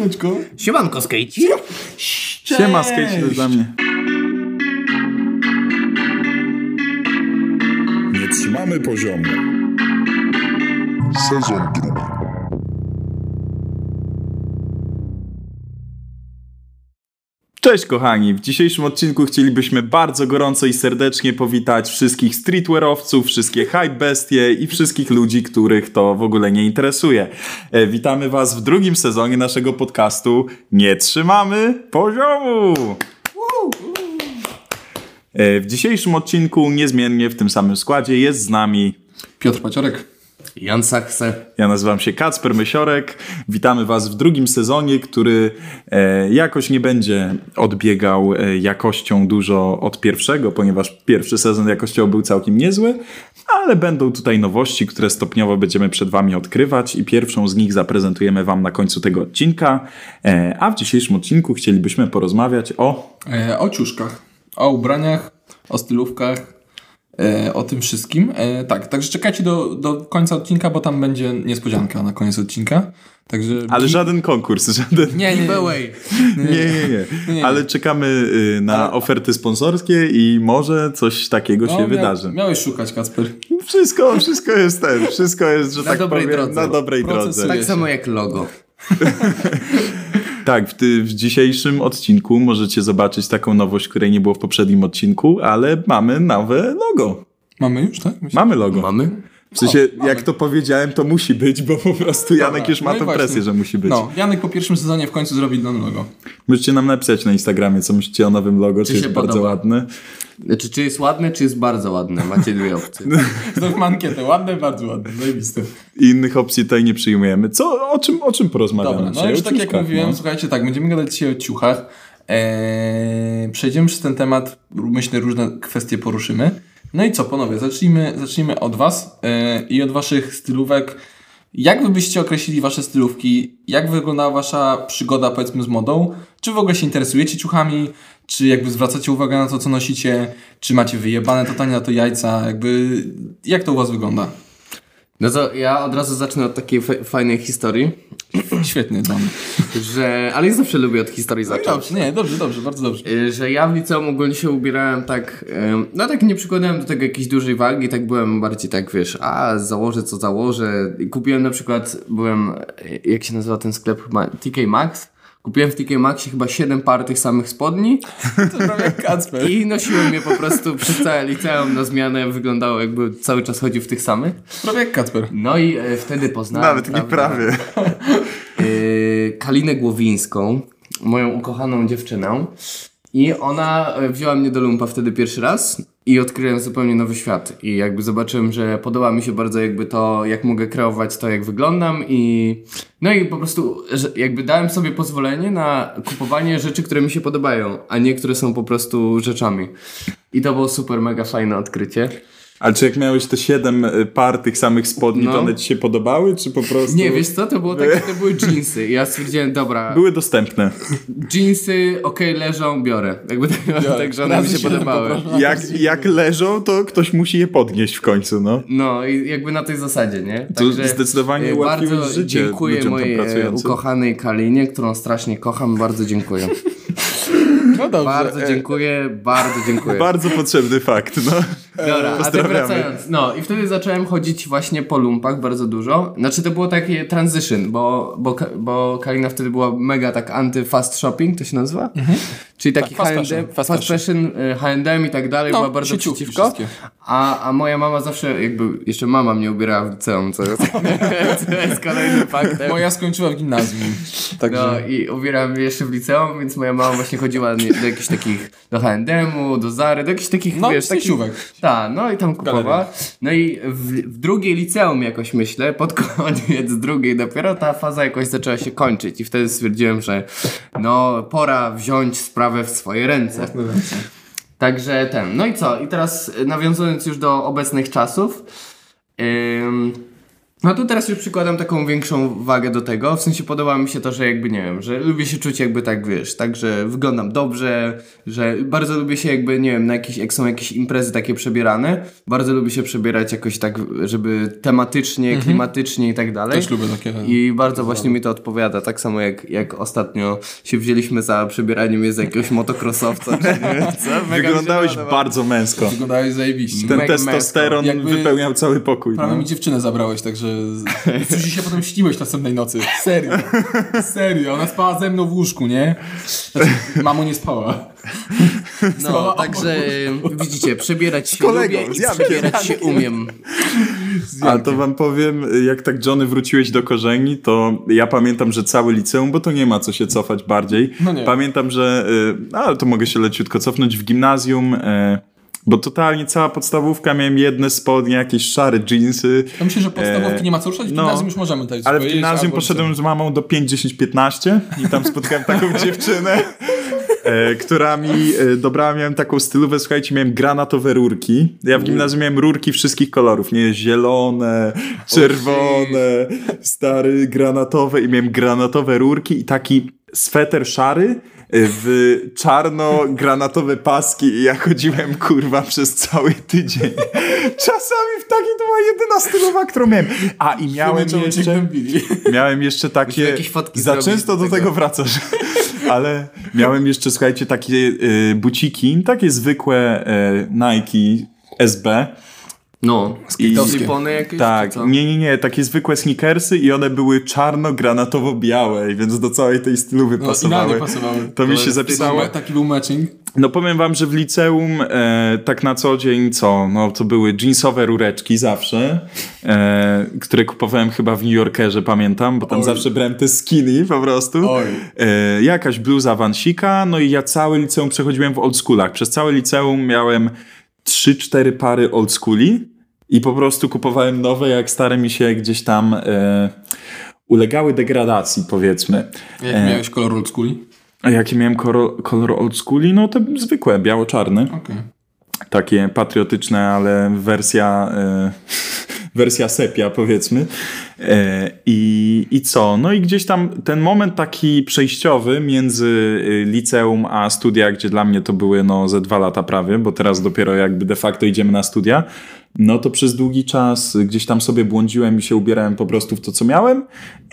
Siemaneczko. Siemanko, skejci. Siema, skate dla mnie. Nie trzymamy poziomu. Sezon drugi. Cześć kochani, w dzisiejszym odcinku chcielibyśmy bardzo gorąco i serdecznie powitać wszystkich streetwearowców, wszystkie hype bestie i wszystkich ludzi, których to w ogóle nie interesuje. E, witamy was w drugim sezonie naszego podcastu Nie trzymamy poziomu! E, w dzisiejszym odcinku niezmiennie w tym samym składzie jest z nami Piotr Paciorek. Jan Sachse. Ja nazywam się Kacper Mysiorek. Witamy Was w drugim sezonie, który e, jakoś nie będzie odbiegał e, jakością dużo od pierwszego, ponieważ pierwszy sezon jakościowo był całkiem niezły, ale będą tutaj nowości, które stopniowo będziemy przed Wami odkrywać i pierwszą z nich zaprezentujemy Wam na końcu tego odcinka. E, a w dzisiejszym odcinku chcielibyśmy porozmawiać o o ciuszkach, o ubraniach, o stylówkach, o tym wszystkim. E, tak, także czekajcie do, do końca odcinka, bo tam będzie niespodzianka na koniec odcinka. Także... ale żaden konkurs, żaden... Nie, nie, nie. Nie, nie, nie. Ale czekamy y, na oferty sponsorskie i może coś takiego się wydarzy. Miałeś szukać, Kacper. Wszystko, wszystko jest ten, wszystko jest, że Na tak dobrej powiem, drodze. na dobrej drodze. Tak samo jak logo. Tak, w, ty, w dzisiejszym odcinku możecie zobaczyć taką nowość, której nie było w poprzednim odcinku, ale mamy nowe logo. Mamy już, tak? Myślę- Mamy logo. Mamy? W sensie, jak to powiedziałem, to musi być, bo po prostu Janek Dobra, już ma no tę właśnie. presję, że musi być. No, Janek po pierwszym sezonie w końcu zrobi nowe logo. Możecie nam napisać na Instagramie, co myślicie o nowym logo, czy, się jest bardzo podoba? ładne. Znaczy, czy jest ładne, czy jest bardzo ładne? Macie dwie opcje. Znowu ankietę. Ładne, bardzo ładne. Zajebiste. I innych opcji tutaj nie przyjmujemy. Co, o czym, o czym porozmawiamy Dobra, no już tak jak ciuszkach, mówiłem, no. słuchajcie, tak, będziemy gadać dzisiaj o ciuchach. Eee, przejdziemy przez ten temat, myślę, różne kwestie poruszymy. No i co, panowie, zacznijmy, zacznijmy od was eee, i od waszych stylówek. Jak wy byście określili wasze stylówki? Jak wyglądała wasza przygoda, powiedzmy, z modą? Czy w ogóle się interesujecie ciuchami? Czy jakby zwracacie uwagę na to, co nosicie? Czy macie wyjebane totalnie na to jajca? Jakby, jak to u was wygląda? No to ja od razu zacznę od takiej fa- fajnej historii, Świetnie, dam. że... Ale ja zawsze lubię od historii zacząć. Dobrze, nie, dobrze, dobrze, bardzo dobrze. Y, że ja w liceum ogólnie się ubierałem tak, no tak nie przykładałem do tego jakiejś dużej wagi, tak byłem bardziej tak, wiesz, a założę co założę. I kupiłem na przykład, byłem, y, jak się nazywa ten sklep, chyba TK Maxx. Kupiłem w TK Maxie chyba 7 par tych samych spodni To prawie jak Kacper. i nosiłem je po prostu przez całe liceum na zmianę. Wyglądało jakby cały czas chodził w tych samych. Prawie jak Kacper. No i e, wtedy poznałem... Nawet nie prawie. y, Kalinę Głowińską, moją ukochaną dziewczynę. I ona e, wzięła mnie do lumpa wtedy pierwszy raz i odkryłem zupełnie nowy świat. I jakby zobaczyłem, że podoba mi się bardzo jakby to, jak mogę kreować to, jak wyglądam i... No i po prostu jakby dałem sobie pozwolenie na kupowanie rzeczy, które mi się podobają, a nie które są po prostu rzeczami. I to było super, mega fajne odkrycie. Ale czy jak miałeś te siedem y, par tych samych spodni, No. to one ci się podobały, czy po prostu... Nie, wiesz co, to było takie, to były jeansy. I ja stwierdziłem, dobra, Były dostępne. Jeansy, okej, leżą, biorę. Jakby tak, tak że one mi się podobały. Jak, jak leżą, to ktoś musi je podnieść w końcu, no. No i jakby na tej zasadzie, nie? To zdecydowanie e, ułatwiłeś bardzo życie dziękuję mojej e, ukochanej Kalinie, którą strasznie kocham. Bardzo dziękuję. No dobrze. Bardzo e, dziękuję, bardzo dziękuję. Bardzo potrzebny fakt, no. Dobra, a tak Pozdrawiamy. wracając. No i wtedy zacząłem chodzić właśnie po lumpach bardzo dużo. Znaczy to było takie transition, bo, bo, bo Kalina wtedy była mega tak anty-fast shopping, to się nazywa? Czyli taki Tak, fast H&M, fashion, fast, fast fashion, y, H&M i tak dalej, No, była bardzo przeciwko. A, a moja mama zawsze, jakby, jeszcze mama mnie ubierała w liceum, co jest, co jest kolejnym faktem. Moja skończyła w gimnazjum. Także. No i ubierałem mnie jeszcze w liceum, więc moja mama właśnie chodziła do jakichś takich, do H&M-u, do Zary, do jakichś takich, No, wiesz, takich... sieciówek. Tak, no i tam kupowała. No i w, w drugiej liceum jakoś myślę, pod koniec drugiej dopiero ta faza jakoś zaczęła się kończyć i wtedy stwierdziłem, że no pora wziąć sprawę w swoje ręce. Także ten, no i co? I teraz nawiązując już do obecnych czasów, ym, No to teraz już przykładam taką większą wagę do tego, w sensie podoba mi się to, że jakby nie wiem, że lubię się czuć jakby tak, wiesz, tak, że wyglądam dobrze, że bardzo lubię się jakby, nie wiem, na jakieś, jak są jakieś imprezy takie przebierane, bardzo lubię się przebierać jakoś tak, żeby tematycznie, klimatycznie i tak dalej. Też lubię takie. I bardzo właśnie mi to odpowiada, tak samo jak, jak ostatnio się wzięliśmy za przebieranie mnie za jakiegoś motocrossowca, czy nie wiem co. Mega mi się Wyglądałeś bardzo męsko. Wyglądałeś zajebiście. Ten Mega testosteron męsko. Jakby- wypełniał cały pokój. Prawie No. mi dziewczynę zabrałeś, także cóż się potem śniłeś następnej nocy. Serio. Serio. Ona spała ze mną w łóżku, nie? Znaczy, mamo nie spała. No, Spała także widzicie, przebierać się kolegą, lubię i przebierać się umiem. A to wam powiem, jak tak Johnny wróciłeś do korzeni, to ja pamiętam, że całe liceum, bo to nie ma co się cofać bardziej. No nie. Pamiętam, że, y, ale to mogę się leciutko cofnąć, w gimnazjum, y, bo totalnie cała podstawówka, miałem jedne spodnie, jakieś szare jeansy. Myślę, że podstawówki E, nie ma co ruszać, w no. gimnazjum już możemy Ale w gimnazjum poszedłem z mamą do 5, 10, 15 i tam spotkałem taką dziewczynę, e, która mi e, dobrała, miałem taką stylówę, słuchajcie, miałem granatowe rurki. Ja w gimnazjum miałem rurki wszystkich kolorów, nie? Zielone, czerwone, stary, granatowe i miałem granatowe rurki i taki sweter szary w czarno-granatowe paski i ja chodziłem kurwa przez cały tydzień. Czasami w takiej to była jedyna stylowa, którą miałem. A i miałem jeszcze... Miałem jeszcze takie. Za często do tego. tego wracasz. Ale miałem jeszcze, słuchajcie, takie y, buciki, takie zwykłe y, Nike SB. No, I- slipony jakieś? Tak, nie, nie, nie, takie zwykłe sneakersy i one były czarno-granatowo-białe, więc do całej tej stylowy No, pasowały. idealnie pasowały. To mi To się jest zapisało. Taki był matching. No powiem wam, że w liceum e, tak na co dzień co? No to były jeansowe rureczki zawsze, e, które kupowałem chyba w New Yorkerze, pamiętam, bo tam Oj. zawsze brałem te skinny po prostu. Oj. E, jakaś bluza Vansika, no i ja całe liceum przechodziłem w old schoolach. Przez całe liceum miałem 3-4 pary old schooli i po prostu kupowałem nowe, jak stare mi się gdzieś tam e, ulegały degradacji, powiedzmy. Jak E. miałeś kolor old schooli? A jakie miałem kolor, kolor old schooli? No to zwykłe, biało-czarny. Okej. Takie patriotyczne, ale wersja, e, wersja sepia powiedzmy. E, i, I co? No i gdzieś tam ten moment taki przejściowy między y, liceum a studia, gdzie dla mnie to były no ze dwa lata prawie, bo teraz dopiero jakby de facto idziemy na studia, no to przez długi czas gdzieś tam sobie błądziłem i się ubierałem po prostu w to, co miałem.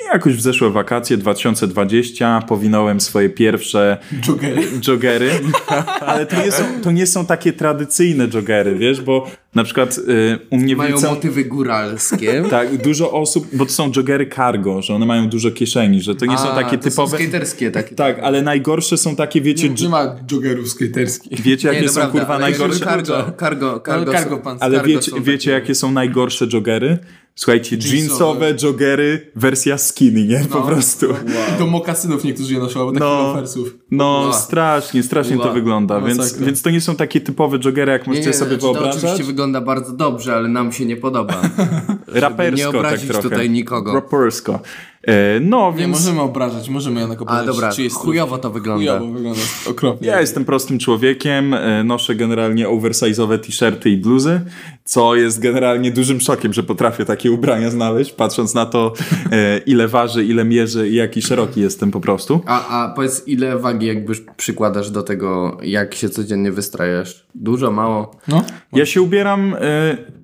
I jakoś w zeszłe wakacje 2020 powinąłem swoje pierwsze Jogery. joggery, ale to nie, są, to nie są takie tradycyjne joggery, wiesz, bo na przykład y, u mnie Mają liceum- motywy góralskie. tak, dużo osób, bo to są joggery cargo, że one mają dużo kieszeni, że to nie są A, takie to typowe. Są skaterskie takie. tak, ale najgorsze są takie, wiecie, Nie, nie ma joggerów skaterskich. wiecie jakie Nie, są prawda, kurwa najgorsze? Cargo, cargo, cargo, cargo są- pants. Ale cargo wiecie, są wiecie takie- jakie są najgorsze joggery? Słuchajcie, Jeansowe. jeansowe joggery, wersja skinny, nie? Po No. prostu. Do mokasynów niektórzy je noszą, albo takich No. lofersów. No, Ła. strasznie, strasznie to Ła. wygląda, więc, Masakra. więc to nie są takie typowe joggery, jak Nie, możecie nie, sobie znaczy, to wyobrażać. oczywiście wygląda bardzo dobrze, ale nam się nie podoba. Rapersko nie tak obrazić trochę. tutaj nikogo. Rapersko. E, no, Nie więc możemy obrażać, możemy jednak A obrażać. dobra, czyjeś chujowo to wygląda. Chujowo wygląda, okropnie. ja jestem prostym człowiekiem, e, noszę generalnie oversize'owe t-shirty i bluzy, co jest generalnie dużym szokiem, że potrafię takie ubrania znaleźć, patrząc na to, e, ile waży, ile mierzy i jaki szeroki jestem po prostu. A, a powiedz, ile wagi jakby przykładasz do tego, jak się codziennie wystrajasz? Dużo, mało? No, Ja się ubieram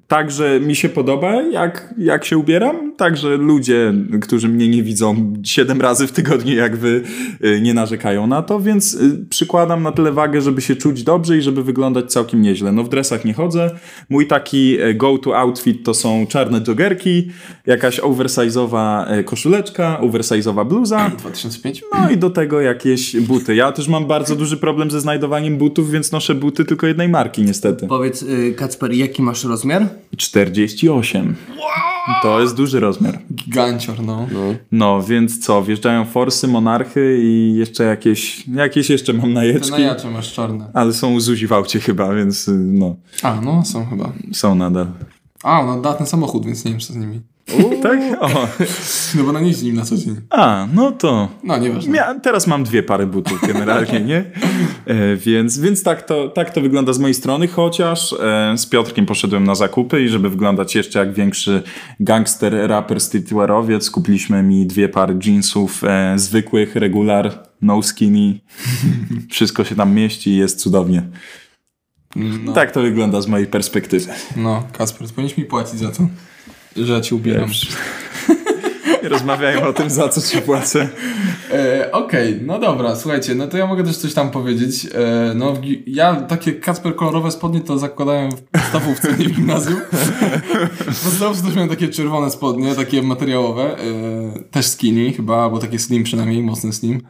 tak, że mi się podoba, jak, jak się ubieram, tak, że ludzie, którzy mnie nie widzą 7 razy w tygodniu, jak wy e, nie narzekają na to, więc e, przykładam na tyle wagę, żeby się czuć dobrze i żeby wyglądać całkiem nieźle. No w dresach nie chodzę. Mój taki e, go-to outfit to są czarne joggerki, jakaś oversize'owa e, koszuleczka, oversize'owa bluza. 2005? No i do tego jakieś buty. Ja też mam bardzo duży problem ze znajdowaniem butów, więc noszę buty tylko jednej marki niestety. Powiedz, y, Kacper, jaki masz rozmiar? 48. To jest duży rozmiar. Gigancior, no. No, więc co, wjeżdżają forsy, monarchy i jeszcze jakieś, jakieś jeszcze mam Te najeczki. najacze masz czarne. Ale są u Zuzi w aucie chyba, więc no, A, no są chyba. są nadal. A, no da ten samochód, więc nie wiem co z nimi. Tak? O. No bo na jeździ nim na co dzień. A, no to... No, nieważne. Ja teraz mam dwie pary butów generalnie, nie? E, więc więc tak, to, tak to wygląda z mojej strony, chociaż e, z Piotrkiem poszedłem na zakupy i żeby wyglądać jeszcze jak większy gangster, raper, streetwearowiec, kupiliśmy mi dwie pary jeansów e, zwykłych, regular, no skinny. Wszystko się tam mieści i jest cudownie. No, Tak to wygląda z mojej perspektywy. no Kasper, powinieneś mi płacić za to, że ja ci ubieram. Nie rozmawiajmy o tym, za co ci płacę. E, Okej, no dobra, słuchajcie, no to ja mogę też coś tam powiedzieć. E, no, ja takie Kacper kolorowe spodnie to zakładałem w podstawówce, nie w gimnazjum. W podstawówce też miałem takie czerwone spodnie, takie materiałowe, e, też skinny chyba, albo takie slim przynajmniej, mocny slim.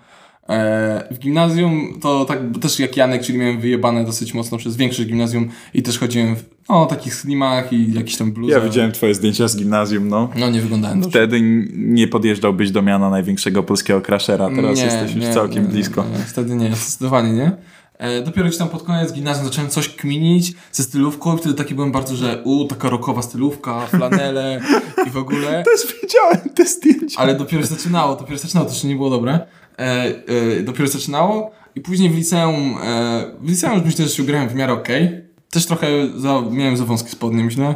E, w gimnazjum to tak też jak Janek, czyli miałem wyjebane dosyć mocno przez większość gimnazjum i też chodziłem w no, takich slimach i jakiś tam bluzach. Ja widziałem twoje zdjęcia z gimnazjum, no. No nie wyglądałem dobrze. Wtedy nie podjeżdżałbyś do miana największego polskiego crashera, teraz Nie, jesteś już nie, całkiem nie, blisko. Nie, wtedy nie, zdecydowanie nie. E, dopiero gdzieś tam pod koniec gimnazjum zacząłem coś kminić ze stylówką i wtedy taki byłem bardzo, że u, taka rockowa stylówka, flanele i w ogóle. Też widziałem te zdjęcia. Ale dopiero się zaczynało, dopiero się zaczynało, to jeszcze nie było dobre. E, e, dopiero zaczynało i później w liceum, e, w liceum już myślę, że się ubrałem w miarę okej. Też trochę za, miałem za wąskie spodnie, myślę.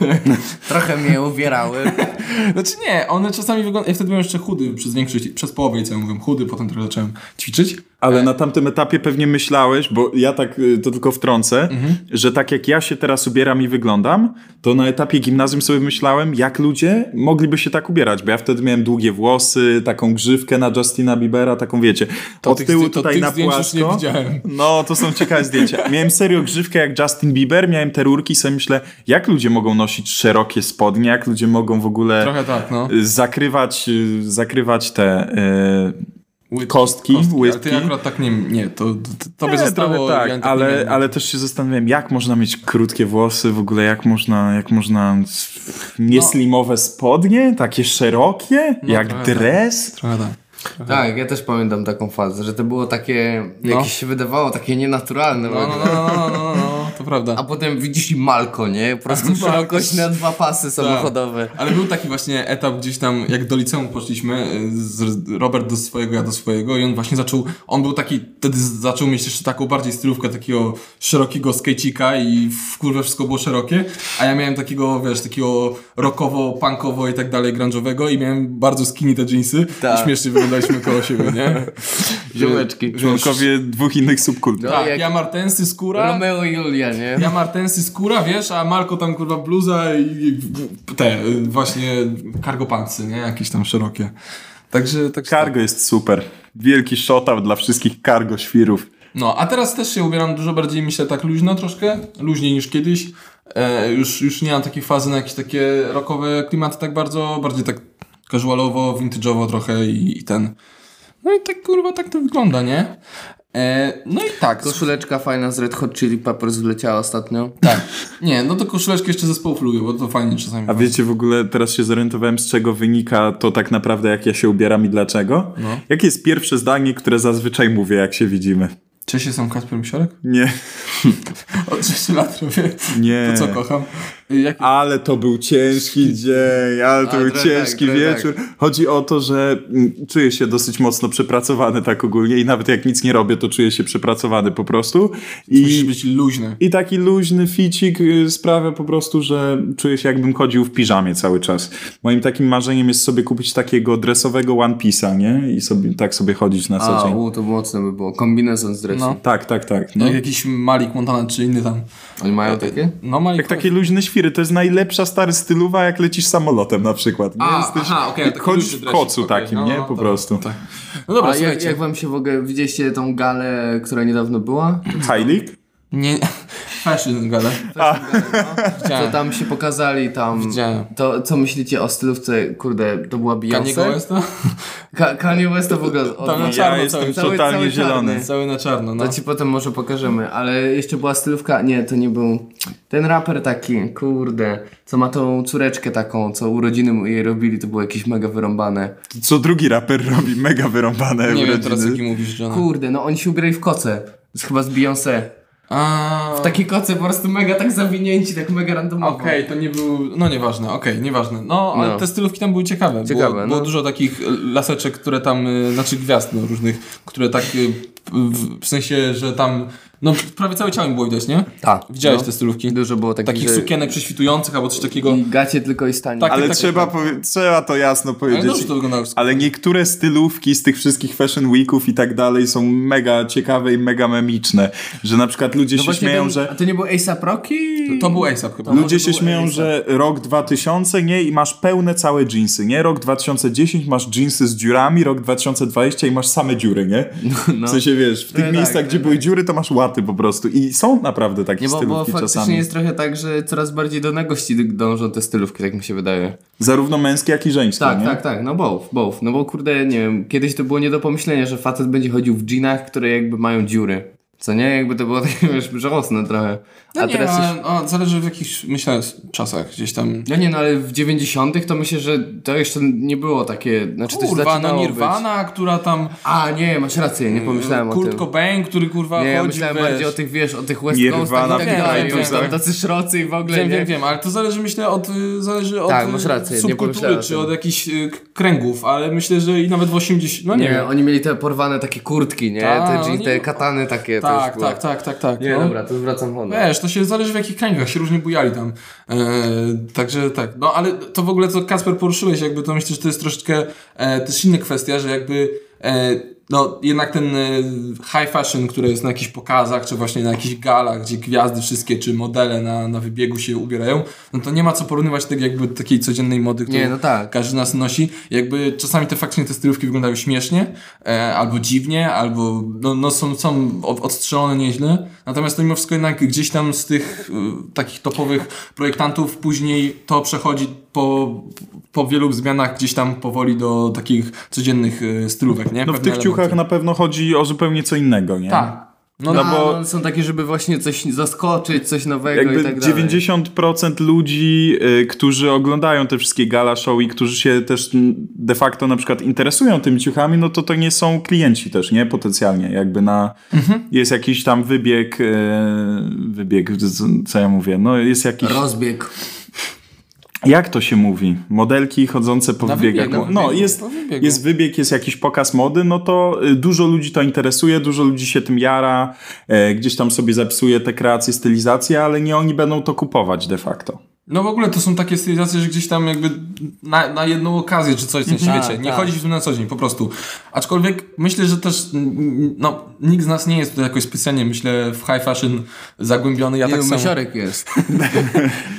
Trochę mnie uwierały. Znaczy nie, one czasami wyglądają, ja wtedy byłem jeszcze chudy przez większość, przez połowę liceum byłem chudy, potem trochę zacząłem ćwiczyć. Ale na tamtym etapie pewnie myślałeś, bo ja tak y, to tylko wtrącę, że tak jak ja się teraz ubieram i wyglądam, to na etapie gimnazjum sobie myślałem, jak ludzie mogliby się tak ubierać, bo ja wtedy miałem długie włosy, taką grzywkę na Justina Biebera, taką wiecie, od tych tyłu to tutaj tych na już nie płasko. widziałem. No, to są ciekawe zdjęcia. Miałem serio grzywkę jak Justin Bieber, miałem te rurki i sobie myślę, jak ludzie mogą nosić szerokie spodnie, jak ludzie mogą w ogóle Trochę tak, no. y, zakrywać, y, zakrywać te... y, Łydki, Kostki, Ale łydki. ty akurat tak nie, nie, to, to tobie Nie, zostało. tak, ja tak ale, ale też się zastanawiałem, jak można mieć krótkie włosy, w ogóle jak można, jak można nieslimowe spodnie, takie szerokie, jak trochę tak. dres. Trochę tak. Tak, ja też pamiętam taką fazę, że to było takie, No. jakieś się wydawało takie nienaturalne. No, no, no, no, no, no, no, to prawda. A potem widzisz i Malko, nie? Po prostu szerokość na dwa pasy samochodowe. Ale był taki właśnie etap gdzieś tam, jak do liceum poszliśmy, y, z Robert do swojego, ja do swojego i on właśnie zaczął, on był taki, wtedy zaczął mieć jeszcze taką bardziej stylówkę takiego szerokiego skejcika i w kurwę wszystko było szerokie, a ja miałem takiego, wiesz, takiego rockowo, punkowo i tak dalej, grunge'owego i miałem bardzo skinny te jeansy Tak. i śmiesznie wyglądaliśmy koło siebie, nie? Ziołeczki. Członkowie dwóch innych subkultur. No, Tak, jak ja Martensy, skóra, Romeo i Julia, nie? Ja Martensy skóra, wiesz, a Marko tam kurwa bluza i i te właśnie cargo pantsy, nie? Jakieś tam szerokie. Także, także Cargo jest super. Wielki shoutout dla wszystkich cargo świrów. No, a teraz też się ubieram dużo bardziej, myślę, tak luźno troszkę, luźniej niż kiedyś. E, już, już nie mam takiej fazy na jakieś takie rockowe klimaty tak bardzo, bardziej tak casualowo, vintage'owo trochę i, i ten. No i tak kurwa, tak to wygląda, nie? E, no i tak. Koszuleczka fajna z Red Hot Chili Peppers wleciała ostatnio. Tak. Nie, no to koszuleczkę jeszcze zespołów lubię, bo to fajnie czasami. A wiecie w ogóle, teraz się zorientowałem, z czego wynika to tak naprawdę, jak ja się ubieram i dlaczego? No. Jakie jest pierwsze zdanie, które zazwyczaj mówię, jak się widzimy? Cześć, jestem Kasper Misiorek. Nie, Od 6 lat robię nie. to, co kocham. Jak... Ale to był ciężki dzień, ale to A, był ciężki tak, wieczór. Chodzi o to, że mm, czuję się dosyć mocno przepracowany tak ogólnie i nawet jak nic nie robię, to czuję się przepracowany po prostu. Musisz I, być luźny. I taki luźny ficik y, sprawia po prostu, że czuję się jakbym chodził w piżamie cały czas. Moim takim marzeniem jest sobie kupić takiego dresowego One Piece'a, nie? I sobie, tak sobie chodzić na co A, dzień. u, to mocno by było. Kombinezon z dresu. No. Tak, tak, tak. No. Jak jakiś Malik Montana czy inny tam. Oni mają takie? No Malik. Jak takie luźne świry, to jest najlepsza stary stylowa, jak lecisz samolotem na przykład. Nie? A, Jesteś, aha, chodzisz luźny w kocu okej, takim, no, nie? no, Po tak, prostu. Tak. No dobra, A jak, jak wam się w ogóle, widzieliście tą galę, która niedawno była? Heilig? Nie, fashion gada. Co Widziałem. tam się pokazali tam. Widziałem. To co myślicie o stylówce, kurde, to była Kaniego Beyoncé? Westa? Ka- Kanye West to w ogóle od Tam na czarno Ja jestem cały, totalnie cały zielony. czarny. Cały na czarno, no. To ci potem może pokażemy, ale jeszcze była stylówka, nie, to nie był ten raper taki, kurde, co ma tą córeczkę taką, co urodziny mu jej robili, to było jakieś mega wyrąbane. Co drugi raper robi mega wyrąbane Nie wiem urodziny. teraz jaki mówisz, John. Kurde, no oni się ubrali w koce, chyba z Beyoncé. A... W takiej koce po prostu mega tak zawinięci, tak mega randomowo. Okej, to nie był. No nieważne, okej, nieważne. No, ale No. te stylówki tam były ciekawe. Ciekawe, było, no. było dużo takich laseczek, które tam, y, znaczy gwiazd no, różnych, które tak y, w, w sensie, że tam. No prawie całe ciało im było widać, nie? Tak. Widziałeś no. te stylówki? Dużo było takich, Takich że... sukienek prześwitujących albo coś takiego. I gacie tylko i stanie. Tak. Ale tak, trzeba, tak. powie- trzeba to jasno Ale powiedzieć. dobrze to wyglądało. Ale niektóre stylówki z tych wszystkich fashion weeków i tak dalej są mega ciekawe i mega memiczne. Że na przykład ludzie No się śmieją, ten, że A to nie był A$AP Rocky? To był ASAP chyba. Ludzie się śmieją, A$AP. że rok 2000, nie? I masz pełne całe jeansy, nie? Rok 2010 masz jeansy z dziurami, rok 2020 i masz same dziury, nie? No. W sensie, wiesz, w tych tak, miejscach, tak, gdzie tak. były dziury, to masz łaty po prostu. I są naprawdę takie Nie, bo, bo stylówki faktycznie czasami. jest trochę tak, że coraz bardziej do nagości dążą te stylówki, tak mi się wydaje. Zarówno męskie, jak i żeńskie, Tak, nie? tak, tak, no both, both. No bo kurde, nie wiem, kiedyś to było nie do pomyślenia, że facet będzie chodził w dżinach, które jakby mają dziury. Co nie? Jakby to było takie, wiesz, żałosne trochę. No A nie, teraz ale, już... o, zależy w jakich, myślę, czasach gdzieś tam. No nie, no ale w 90 to myślę, że to jeszcze nie było takie, znaczy to się Kurwa, no zaczynało być. Nirvana, która tam. A, nie, masz rację, nie pomyślałem o Kurt tym. Cobain, który kurwa Nie, ja chodził, myślałem wiesz. bardziej o tych, wiesz, o tych West Nirvana, Coastach i tak dalej, wiesz, tam tacy szrocy i w ogóle, Wiem, nie? wiem, wiem, ale to zależy myślę od, y, zależy od Tak, y, masz rację, nie subkultury, pomyślałem o czy od jakichś y, kręgów, ale myślę, że i nawet w 80, no nie, Nie, wiem. oni mieli te porwane takie kurtki, nie? Ta, te, te katany takie. Tak, tak, tak, tak, tak. Nie, no. dobra, to zwracam honor. Wiesz, to się zależy w jakich kręgach się różnie bujali tam. E, także tak. No ale to w ogóle co Kasper poruszyłeś, jakby to myślę, że to jest troszeczkę e, też inna kwestia, że jakby e, no jednak ten e, high fashion, który jest na jakichś pokazach, czy właśnie na jakichś galach, gdzie gwiazdy wszystkie, czy modele na, na wybiegu się ubierają, no to nie ma co porównywać tak jakby takiej codziennej mody, którą Nie, no tak. każdy nas nosi. Jakby czasami te faktycznie te stylówki wyglądają śmiesznie, e, albo dziwnie, albo no, no są, są od- odstrzelone nieźle. Natomiast to mimo wszystko jednak gdzieś tam z tych e, takich topowych projektantów później to przechodzi po, po wielu zmianach gdzieś tam powoli do takich codziennych e, stylówek, nie? No w Pewne tych ciuchach elementy. na pewno chodzi o zupełnie co innego, nie? Tak. No, No, no, bo- one są takie, żeby właśnie coś zaskoczyć, coś nowego Jakby i tak dalej. 90% ludzi, y, którzy oglądają te wszystkie gala show i którzy się też de facto na przykład interesują tymi ciuchami, no to to nie są klienci też, nie? Potencjalnie. Jakby na... Jest jakiś tam wybieg, y, wybieg, co ja mówię, no jest jakiś... Rozbieg. Jak to się mówi? Modelki chodzące po Na wybiegach. wybiegu, na no, wybiegu, jest, wybiegu. jest wybieg, jest jakiś pokaz mody, no to y, dużo ludzi to interesuje, dużo ludzi się tym jara, e, gdzieś tam sobie zapisuje te kreacje, stylizacje, ale nie oni będą to kupować de facto. No w ogóle to są takie stylizacje, że gdzieś tam jakby na, na jedną okazję czy coś w tym Mhm. świecie. Tak, Nie tak. chodzi w tym na co dzień, po prostu. Aczkolwiek myślę, że też no, nikt z nas nie jest tutaj jakoś specjalnie, myślę, w high fashion zagłębiony. Ja Nie, tak samo. Mysiorek jest.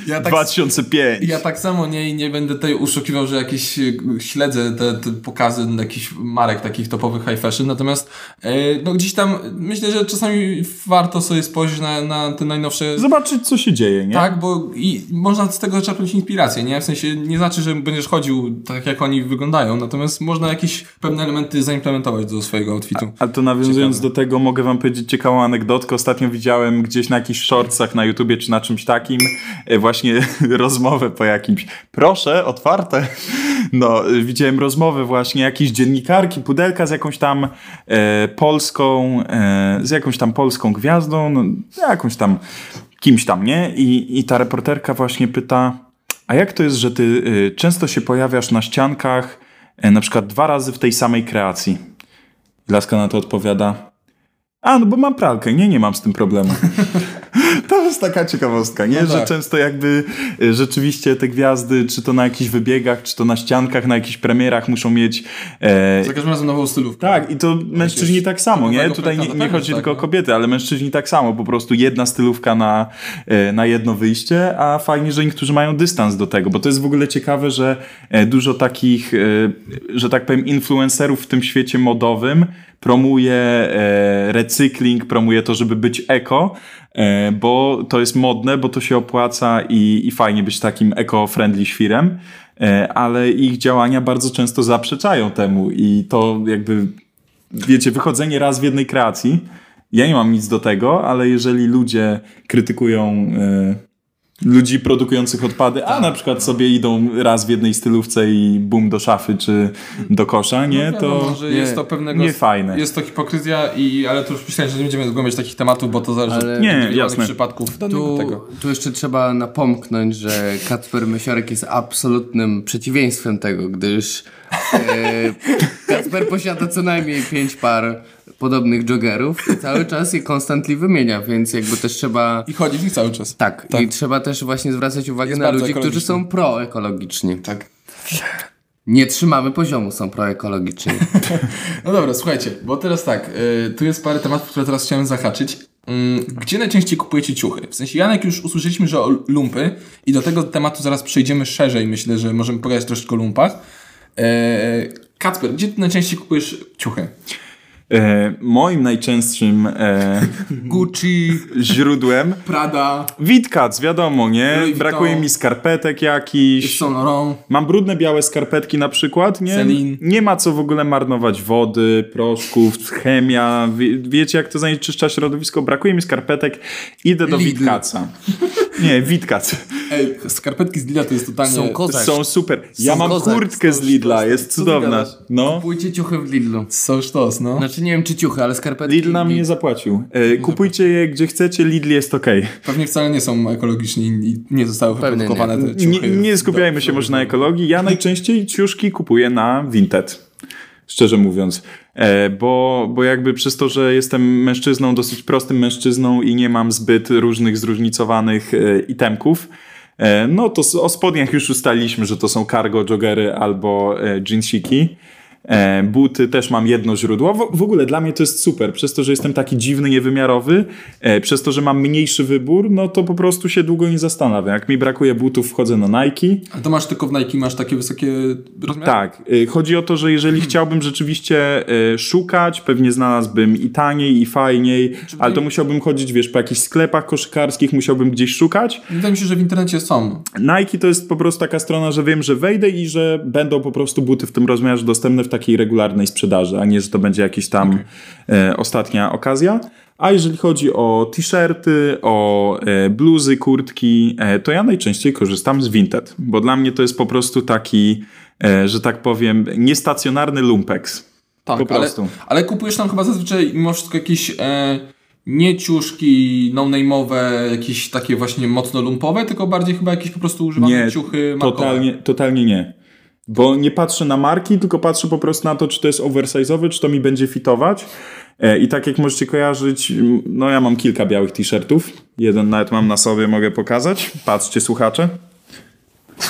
Ja tak, 2005. ja tak samo nie, nie będę tutaj uszukiwał, że jakieś e, śledzę te, te pokazy jakichś marek takich topowych high fashion, natomiast e, no gdzieś tam myślę, że czasami warto sobie spojrzeć na, na te najnowsze Zobaczyć, co się dzieje, nie? tak, bo i można z tego czerpać inspirację, nie? W sensie nie znaczy, że będziesz chodził tak, jak oni wyglądają, natomiast można jakieś pewne elementy zaimplementować do swojego outfitu. Ale to nawiązując Ciekawe. do tego, mogę wam powiedzieć ciekawą anegdotkę. Ostatnio widziałem gdzieś na jakichś shortsach na YouTubie czy na czymś takim e, właśnie rozmowę po jakimś. Proszę, otwarte. No, widziałem rozmowę właśnie jakiejś dziennikarki, pudelka z jakąś tam e, polską, e, z jakąś tam polską gwiazdą, no, jakąś tam kimś tam, nie? I, I ta reporterka właśnie pyta, a jak to jest, że ty y, często się pojawiasz na ściankach e, na przykład dwa razy w tej samej kreacji? Laska na to odpowiada, a no bo mam pralkę, nie, nie mam z tym problemu. to jest taka ciekawostka, nie? No że tak. często jakby y, rzeczywiście te gwiazdy, czy to na jakichś wybiegach, czy to na ściankach, na jakichś premierach muszą mieć... E, Za każdym razem nową stylówkę. tak, i to mężczyźni tak samo, nie? Tutaj nie, nie pewnie, chodzi że tylko tak, o no. kobiety, ale mężczyźni tak samo, po prostu jedna stylówka na, e, na jedno wyjście, a fajnie, że niektórzy mają dystans do tego, bo to jest w ogóle ciekawe, że e, dużo takich, e, że tak powiem, influencerów w tym świecie modowym promuje recykling, promuje to, żeby być eko, bo to jest modne, bo to się opłaca i, i fajnie być takim eco-friendly świrem, e, ale ich działania bardzo często zaprzeczają temu i to jakby wiecie, wychodzenie raz w jednej kreacji, ja nie mam nic do tego, ale jeżeli ludzie krytykują e, ludzi produkujących odpady, a na przykład sobie idą raz w jednej stylówce i bum do szafy czy do kosza, nie? No wiadomo, To że nie, jest to pewnego... nie fajne. Jest to hipokryzja, i, ale to już myślałem, że nie będziemy zgłębiać takich tematów, bo to zależy Ale- od Nie, jasne. przypadków Tu, tego. tu jeszcze trzeba napomknąć, że Kacper Mysiorek jest absolutnym przeciwieństwem tego, gdyż Kacper posiada co najmniej pięć par podobnych joggerów i cały czas je konstantli wymienia, więc jakby też trzeba... I chodzi w nich cały czas. Tak, i trzeba też właśnie zwracać uwagę Jest na ludzi, którzy są proekologiczni. Tak. Nie trzymamy poziomu, są proekologiczni. No dobra, słuchajcie, bo teraz tak, y, tu jest parę tematów, które teraz chciałem zahaczyć. Ym, gdzie najczęściej kupujecie ciuchy? W sensie, Janek, już usłyszeliśmy, że o lumpy i do tego tematu zaraz przejdziemy szerzej. Myślę, że możemy pogadać troszeczkę o lumpach. E, Kacper, gdzie ty najczęściej kupujesz ciuchy? E, moim najczęstszym e, Gucci, źródłem Prada, Witkac, wiadomo, nie? Louis Vuitton. Brakuje mi skarpetek Laurent. Mam brudne białe skarpetki na przykład, nie? Celine. Nie ma co w ogóle marnować wody, proszków, chemia. Wie, wiecie jak to zanieczyszcza środowisko? Brakuje mi skarpetek, idę do Lidl. Witkaca. Nie, Witkac. Ej, skarpetki z Lidla to jest totalnie... Są kozak. Są super. Ja Są mam kozak. kurtkę z Lidla, jest cudowna. No. Kupujcie ciuchy w Lidlu. Są sztos, no. Znaczy nie wiem czy ciuchy, ale skarpetki... Lidl nam nie zapłacił. E, kupujcie je gdzie chcecie, Lidl jest okej. Pewnie wcale nie są ekologiczni i nie zostały wyprodukowane te Nie, ciuchy. nie skupiajmy się może na ekologii. Ja najczęściej ciuszki kupuję na Vinted. Szczerze mówiąc. E, bo, bo jakby przez to, że jestem mężczyzną, dosyć prostym mężczyzną i nie mam zbyt różnych zróżnicowanych e, itemków, e, no to o spodniach już ustaliliśmy, że to są cargo, joggery albo e, jeansiki. E, buty też mam jedno źródło. W, ogóle dla mnie to jest super. Przez to, że jestem taki dziwny, niewymiarowy, e, przez to, że mam mniejszy wybór, no to po prostu się długo nie zastanawiam. Jak mi brakuje butów, wchodzę na Nike. Ale to masz tylko w Nike, masz takie wysokie rozmiary? Tak, y, chodzi o to, że jeżeli chciałbym rzeczywiście szukać, pewnie znalazłbym i taniej, i fajniej, ale to musiałbym chodzić, wiesz, po jakichś sklepach koszykarskich, musiałbym gdzieś szukać. Wydaje mi się, że w internecie są. Nike to jest po prostu taka strona, że wiem, że wejdę i że będą po prostu buty w tym rozmiarze dostępne w takiej regularnej sprzedaży, a nie, że to będzie jakaś tam e, ostatnia okazja. A jeżeli chodzi o t-shirty, o e, bluzy, kurtki, e, to ja najczęściej korzystam z Vinted, bo dla mnie to jest po prostu taki, że tak powiem, niestacjonarny lumpex. Tak, Po prostu. Ale, ale kupujesz tam chyba zazwyczaj mimo wszystko jakieś e, nie ciuszki no-name'owe, jakieś takie właśnie mocno lumpowe, tylko bardziej chyba jakieś po prostu używane Nie, ciuchy markowe. totalnie, totalnie nie. Bo nie patrzę na marki, tylko patrzę po prostu na to, czy to jest oversize'owy, czy to mi będzie fitować. E, I tak jak możecie kojarzyć, no ja mam kilka białych t-shirtów. Jeden nawet mam na sobie, mogę pokazać. Patrzcie, słuchacze.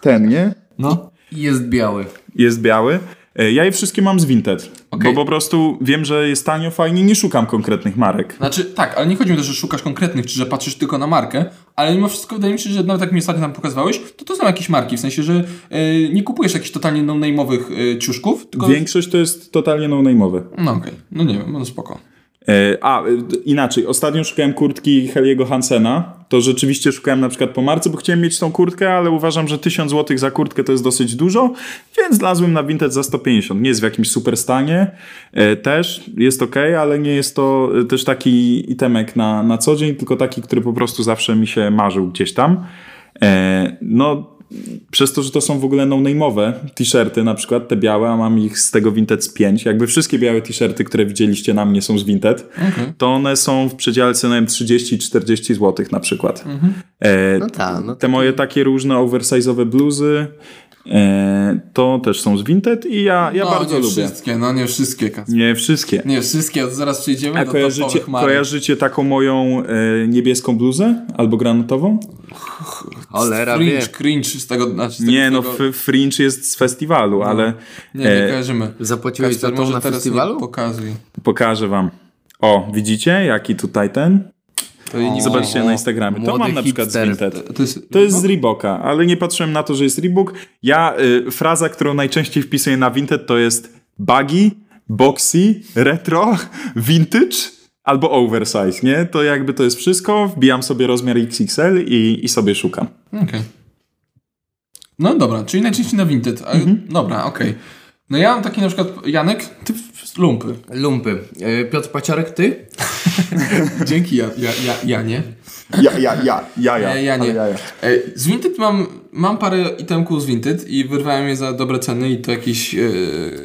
Ten, nie? No. Jest biały. Jest biały. E, Ja je wszystkie mam z Vinted. Okej. Bo po prostu wiem, że jest tanio, fajnie, nie szukam konkretnych marek. Znaczy, tak, ale nie chodzi mi o to, że szukasz konkretnych, czy że patrzysz tylko na markę, ale mimo wszystko wydaje mi się, że nawet jak mi ostatnio tam pokazywałeś, to to są jakieś marki, w sensie, że e, nie kupujesz jakichś totalnie no-name'owych e, ciuszków, tylko... Większość to jest totalnie no-name'owe. No okej, no nie wiem, no spoko. E, A, e, inaczej. Ostatnio szukałem kurtki Heliego Hansena. To rzeczywiście szukałem na przykład po marce, bo chciałem mieć tą kurtkę, ale uważam, że 1000 zł za kurtkę to jest dosyć dużo, więc znalazłem na Vinted za 150. Nie jest w jakimś super stanie. E, Też jest ok, ale nie jest to też taki itemek na, na co dzień, tylko taki, który po prostu zawsze mi się marzył gdzieś tam. No, przez to, że to są w ogóle no-name'owe t-shirty, na przykład te białe, a mam ich z tego Vinted z 5. Jakby wszystkie białe t-shirty, które widzieliście na mnie są z Vinted, to one są w przedziale cenem 30-40 zł na przykład. E, No tak, no te moje takie różne oversize'owe bluzy to też są z Vinted i ja, ja no, bardzo nie lubię. wszystkie, no nie wszystkie, Kacper. Nie wszystkie. Nie wszystkie, zaraz przejdziemy A do kojarzycie, topowych marek. kojarzycie taką moją e, niebieską bluzę albo granatową? Cholera wie. Cringe, cringe z tego, znaczy z tego, Nie, z no tego... f- Fringe jest z festiwalu, ale Nie, nie e, kojarzymy. Zapłaciłeś za to może na festiwalu? Pokazuj. pokażę wam. O, widzicie jaki tutaj ten? Zobaczcie O, na Instagramie. To mam na przykład z. Vinted. To jest, To jest z Reeboka, ale nie patrzyłem na to, że jest Reebok. Ja, y, fraza, którą najczęściej wpisuję na Vinted to jest baggy, boxy, retro, vintage albo oversize, nie? To jakby to jest wszystko, wbijam sobie rozmiar XXL i, i sobie szukam. Okej. No dobra, czyli najczęściej na Vinted. Mhm. Dobra, okej. No ja mam taki na przykład, Janek, ty lumpy. Lumpy. E, Piotr Paciorek, ty? Dzięki, ja, ja, ja, ja nie. Ja, ja, ja, ja, ja. E, ja nie. Ja, ja. E, Z Vinted mam, mam parę itemków z Vinted i wyrwałem je za dobre ceny i to jakieś... E,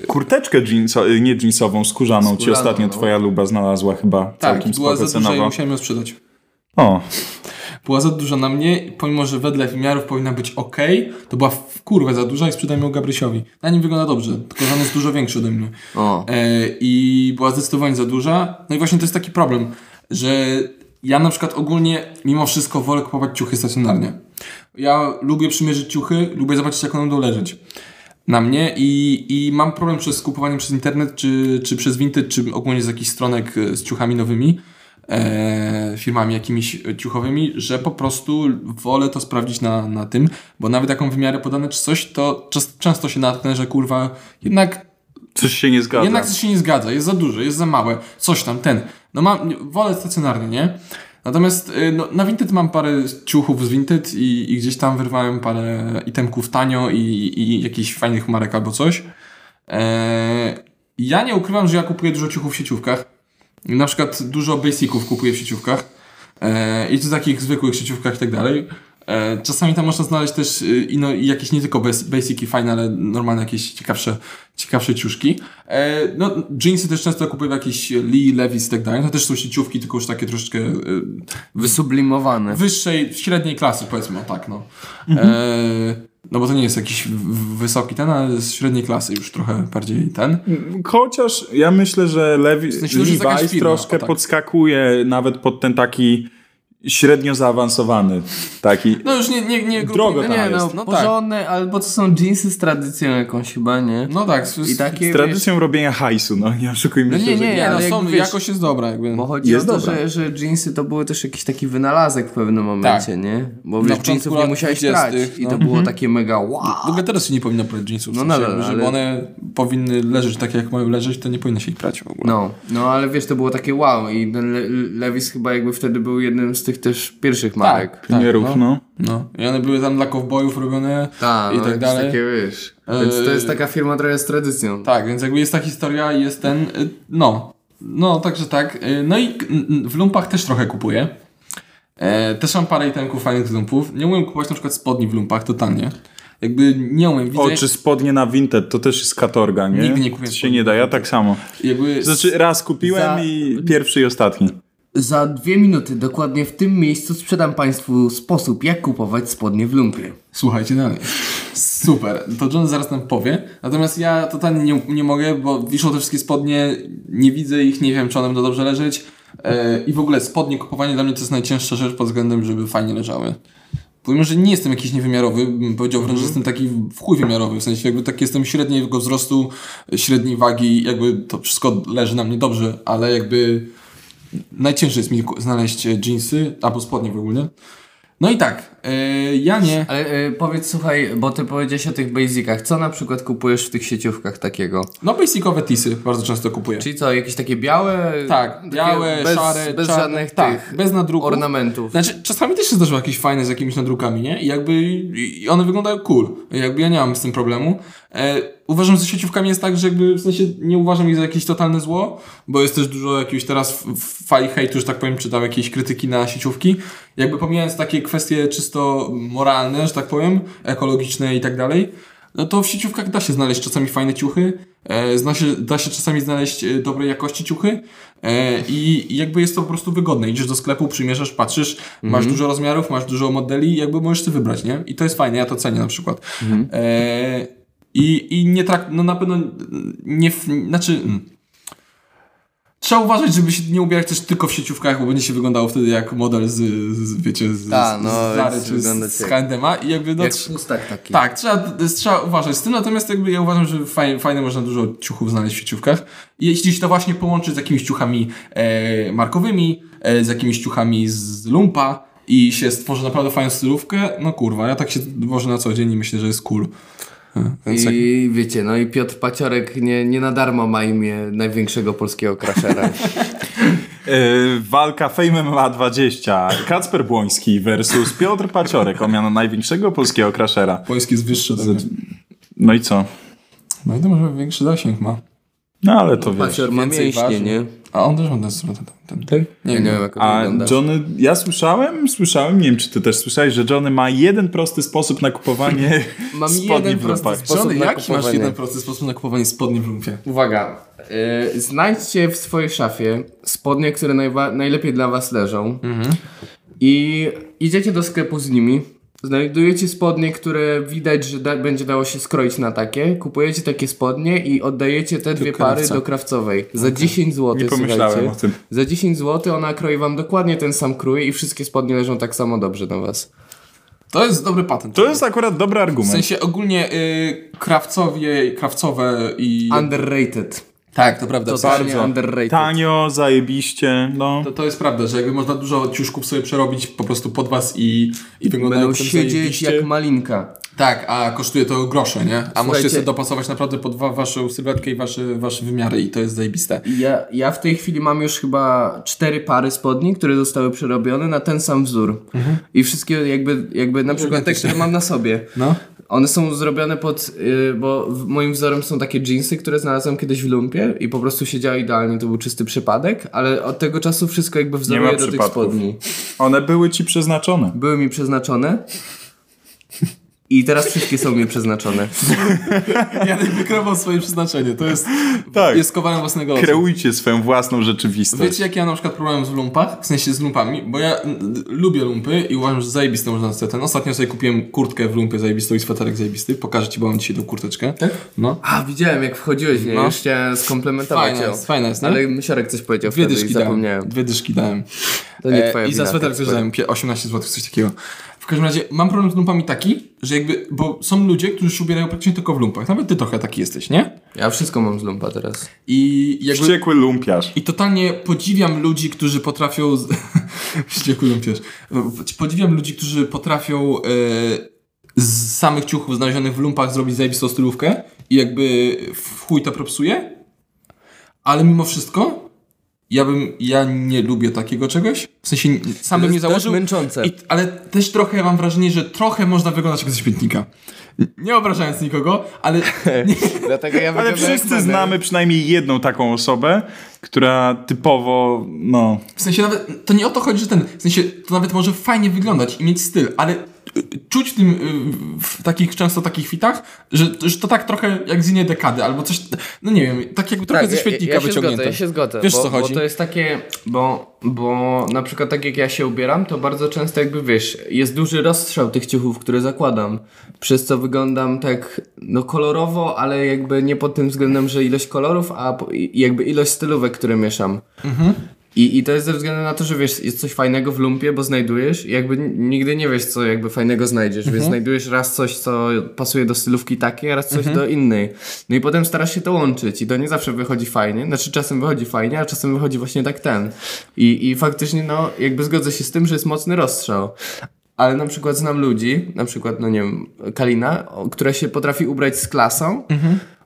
Kurteczkę jeanso, nie jeansową, skórzaną, ci Skórzaną, ostatnio no. twoja luba znalazła chyba tak, całkiem była spoko za duża i cenowo. musiałem ją sprzedać. O, Była za duża na mnie, pomimo że wedle wymiarów powinna być ok, to była w kurwę za duża i sprzedałem ją Gabrysiowi. Na nim wygląda dobrze, tylko że on jest dużo większy ode mnie. O. E, I była zdecydowanie za duża. No i właśnie to jest taki problem, że ja na przykład ogólnie mimo wszystko wolę kupować ciuchy stacjonarnie. Ja lubię przymierzyć ciuchy, lubię zobaczyć jak one będą leżeć na mnie i, i mam problem przez kupowanie przez internet, czy, czy przez Vinted, czy ogólnie z jakichś stronek e, z ciuchami nowymi, e, firmami jakimiś ciuchowymi, że po prostu wolę to sprawdzić na, na tym, bo nawet jaką wymiary podane czy coś, to często się natknę, że kurwa jednak coś się nie zgadza. jednak coś się nie zgadza, jest za duże, jest za małe, coś tam, ten. No mam, wolę stacjonarnie, nie? Natomiast y, no, na Vinted mam parę ciuchów z Vinted i, i gdzieś tam wyrwałem parę itemków tanio i, i jakichś fajnych marek albo coś. Eee, ja nie ukrywam, że ja kupuję dużo ciuchów w sieciówkach. Na przykład dużo basiców kupuję w sieciówkach. Eee, I to takich zwykłych sieciówkach i tak dalej. Eee, czasami tam można znaleźć też i no, i jakieś nie tylko bas- basiki fajne, ale normalne jakieś ciekawsze, ciekawsze ciuszki. Eee, no, jeansy też często kupuję w jakieś Lee, Levi's i tak dalej. To też są sieciówki, tylko już takie troszeczkę Wysublimowane. wyższej, średniej klasy, powiedzmy, o tak, no. Eee, no bo to nie jest jakiś w- w- wysoki ten, ale z średniej klasy już trochę bardziej ten. Chociaż ja myślę, że Levi, sensie, jest jakaś Levi's troszkę tak. podskakuje nawet pod ten taki średnio zaawansowany. Taki. No już nie, nie, nie Drogo Nie no, jest. No tak. porządne, albo to są jeansy z tradycją jakąś chyba, nie? No tak. z- I takie, Z tradycją robienia hajsu, no nie oszukujmy No się. nie, że nie, Nie, no są, wiesz, jakość jest dobra jakby. Bo chodzi Jest o to, dobra. że, że jeansy to były też jakiś taki wynalazek w pewnym momencie, Tak. nie? Bo wiesz, jeansów nie musiałeś 20., prać i no. to było takie mega wow. W ogóle teraz się nie powinno brać jeansów, No nadal, jakby, żeby ale- one powinny leżeć tak jak mają leżeć, to nie powinno się ich prać w ogóle. No, no ale wiesz, to było takie wow i ten Le- Levis chyba jakby wtedy był jednym z tych też pierwszych marek. tak, Pionierów, no. no. no. I one były tam dla kowbojów robione Tak, i no, tak dalej. takie wiesz. Więc to jest Eee, taka firma trochę z tradycją. Tak, więc jakby jest ta historia i jest ten, y, no. No, także tak. Y, No i w lumpach też trochę kupuję. E, też mam parę itemków fajnych z lumpów. Nie umiem kupować na przykład spodni w lumpach, totalnie. Jakby nie umiem. Widzę, O, czy spodnie na Vinted, to też jest katorga, nie? Nigdy nie kupiłem To się nie da, ja tak samo. jakby... Znaczy raz kupiłem Za- i pierwszy i ostatni. Za dwie minuty, dokładnie w tym miejscu, sprzedam Państwu sposób, jak kupować spodnie w lumpie. Słuchajcie dalej. Super. To John zaraz nam powie. Natomiast ja totalnie nie, nie mogę, bo wiszą te wszystkie spodnie, nie widzę ich, nie wiem, czy one będą dobrze leżeć. E, I w ogóle spodnie, kupowanie dla mnie to jest najcięższa rzecz pod względem, żeby fajnie leżały. Pomimo, że nie jestem jakiś niewymiarowy, bym powiedział wręcz, że jestem taki w chuj wymiarowy, w sensie jakby tak jestem średniego wzrostu, średniej wagi, jakby to wszystko leży na mnie dobrze, ale jakby najciężej jest mi znaleźć jeansy, albo spodnie w ogóle. No i tak, e, ja nie... Ale y, powiedz, słuchaj, bo Ty powiedziałeś o tych basicach. Co na przykład kupujesz w tych sieciówkach takiego? No basicowe tisy bardzo często kupuję. Czyli co, jakieś takie białe? Tak, białe, bez, szare, Bez czarne, żadnych tak, tych bez nadruków. ornamentów. Znaczy, czasami też się zdarzyło jakieś fajne z jakimiś nadrukami, nie? I jakby i one wyglądają cool. Jakby ja nie mam z tym problemu. E, uważam, że z sieciówkami jest tak, że jakby w sensie nie uważam ich za jakieś totalne zło, bo jest też dużo jakiegoś teraz fali hejtu, że tak powiem, czy tam jakiejś krytyki na sieciówki. Jakby pomijając takie kwestie czysto moralne, że tak powiem, ekologiczne i tak dalej, no to w sieciówkach da się znaleźć czasami fajne ciuchy, e, się, da się czasami znaleźć e, dobrej jakości ciuchy e, i, jakby jest to po prostu wygodne. Idziesz do sklepu, przymierzasz, patrzysz, masz dużo rozmiarów, masz dużo modeli jakby możesz sobie wybrać, nie? I to jest fajne, ja to cenię na przykład. E, I, I nie trak, no na pewno nie, znaczy... Trzeba uważać, żeby się nie ubierać też tylko w sieciówkach, bo będzie się wyglądało wtedy jak model z, z wiecie, z, Ta, no, z Zary czy z, z jak- H&M-a i jakby no, Jak taki. tak, trzeba, trzeba uważać z tym, natomiast jakby ja uważam, że fajnie, fajnie można dużo ciuchów znaleźć w sieciówkach. I jeśli się to właśnie połączy z jakimiś ciuchami e, markowymi, e, z jakimiś ciuchami z lumpa i się stworzy naprawdę fajną stylówkę, no kurwa, ja tak się wożę na co dzień i myślę, że jest cool. E, Więc jak, I wiecie, no i Piotr Paciorek nie, nie na darmo ma imię największego polskiego crashera. Yy, walka Fame MMA 20. Kacper Błoński versus Piotr Paciorek o miano największego polskiego crashera. polski jest wyższy. Tak. No i co? No i to może większy zasięg ma. No ale to wiesz. Pacior ma mięśnie, waży. nie? A on też ma ten, ten, ten, ten. Nie, nie wiem jak on A wygląda. Johnny, ja słyszałem, słyszałem, nie wiem czy ty też słyszałeś, że Johnny ma jeden prosty sposób na kupowanie Mam spodni jeden w lumpach. Johnny, na jaki masz jeden prosty sposób na kupowanie spodni w lumpie? Uwaga. Yy, znajdźcie w swojej szafie spodnie, które najlepiej dla was leżą i idziecie do sklepu z nimi. Znajdujecie spodnie, które widać, że da- będzie dało się skroić na takie. Kupujecie takie spodnie i oddajecie te dwie pary do krawcowej. Za 10 zł. Nie pomyślałem słuchajcie. o tym. Za 10 zł ona kroi wam dokładnie ten sam krój i wszystkie spodnie leżą tak samo dobrze na was. To jest dobry patent. To jest akurat dobry W argument. sensie ogólnie y, krawcowie, krawcowe i... Underrated. Tak, to prawda. Totalnie Bardzo. underrated. Tanio, zajebiście, no. To, to jest prawda, że jakby można dużo ciuszków sobie przerobić po prostu pod was i, i wyglądają Będą siedzieć zajebiście. jak malinka. Tak, a kosztuje to grosze, nie? A możecie Słuchajcie- sobie dopasować naprawdę pod wa- waszą sylwetkę i wasze, wasze wymiary i to jest zajebiste. Ja, ja w tej chwili mam już chyba cztery pary spodni, które zostały przerobione na ten sam wzór. I wszystkie jakby, jakby na przykład te, które mam na sobie. No. One są zrobione pod, y, bo moim wzorem są takie jeansy, które znalazłem kiedyś w lumpie i po prostu siedziały idealnie, to był czysty przypadek, ale od tego czasu wszystko jakby wzoruję do tych spodni. One były ci przeznaczone. Były mi przeznaczone i teraz wszystkie są mi przeznaczone. Janek wykreował swoje przeznaczenie, to jest... Tak. Jest kowalem własnego losu. Kreujcie swoją własną rzeczywistość. Wiecie, jaki ja mam na przykład problem w lumpach? W sensie z lumpami, bo ja lubię lumpy i uważam, że zajebiste można na ten. Ostatnio sobie kupiłem kurtkę w lumpie zajebistą i sweterek zajebisty. Pokażę ci, bo mam dzisiaj tą kurteczkę. No. A, widziałem jak wchodziłeś w nie, No. już chciałem skomplementować Fajna ją. jest, fajna jest, nie? Ale Mysiorek coś powiedział Dwie wtedy i dyszki dałem. zapomniałem. Dwie dyszki dałem. To nie E, twoja I za sweterek tak też dałem pie- 18 zł, coś takiego. W każdym razie mam problem z lumpami taki, że jakby, bo są ludzie, którzy się ubierają praktycznie tylko w lumpach. Nawet ty trochę taki jesteś, nie? Ja wszystko mam z lumpa teraz. I jakby... Wściekły lumpiarz. I totalnie podziwiam ludzi, którzy potrafią. Z... Wściekły lumpierz. Podziwiam ludzi, którzy potrafią e, z samych ciuchów znalezionych w lumpach zrobić zajebistą stylówkę i jakby w chuj to propsuje. Ale mimo wszystko, ja bym. Ja nie lubię takiego czegoś. W sensie sam bym nie założył. męczące. I, ale też trochę mam wrażenie, że trochę można wyglądać jak ze śmietnika. Nie obrażając nikogo, ale. Nie, Dlatego ja Ale wszyscy znamy przynajmniej jedną taką osobę, która typowo, no... W sensie nawet, to nie o to chodzi, że ten, w sensie to nawet może fajnie wyglądać i mieć styl, ale czuć w tym, y, w takich, często takich fitach, że, że to tak trochę jak z innej dekady, albo coś, no nie wiem, tak jakby trochę ze świetnika ja, ja się wyciągnięte. Zgodzę, ja się zgodzę. Wiesz bo, co chodzi? Bo to jest takie, bo, bo na przykład tak jak ja się ubieram, to bardzo często jakby wiesz, jest duży rozstrzał tych ciuchów, które zakładam, przez co wyglądam tak no kolorowo, ale jakby nie pod tym względem, że ilość kolorów, a jakby ilość stylówek, które mieszam. Mhm. I, I to jest ze względu na to, że wiesz, jest coś fajnego w lumpie, bo znajdujesz i jakby nigdy nie wiesz, co jakby fajnego znajdziesz, Mhm. więc znajdujesz raz coś, co pasuje do stylówki takiej, raz coś do innej. No i potem starasz się to łączyć i to nie zawsze wychodzi fajnie, znaczy czasem wychodzi fajnie, a czasem wychodzi właśnie tak ten. I, i faktycznie, no, jakby zgodzę się z tym, że jest mocny rozstrzał. Ale na przykład znam ludzi, na przykład, no nie wiem, Kalina, która się potrafi ubrać z klasą,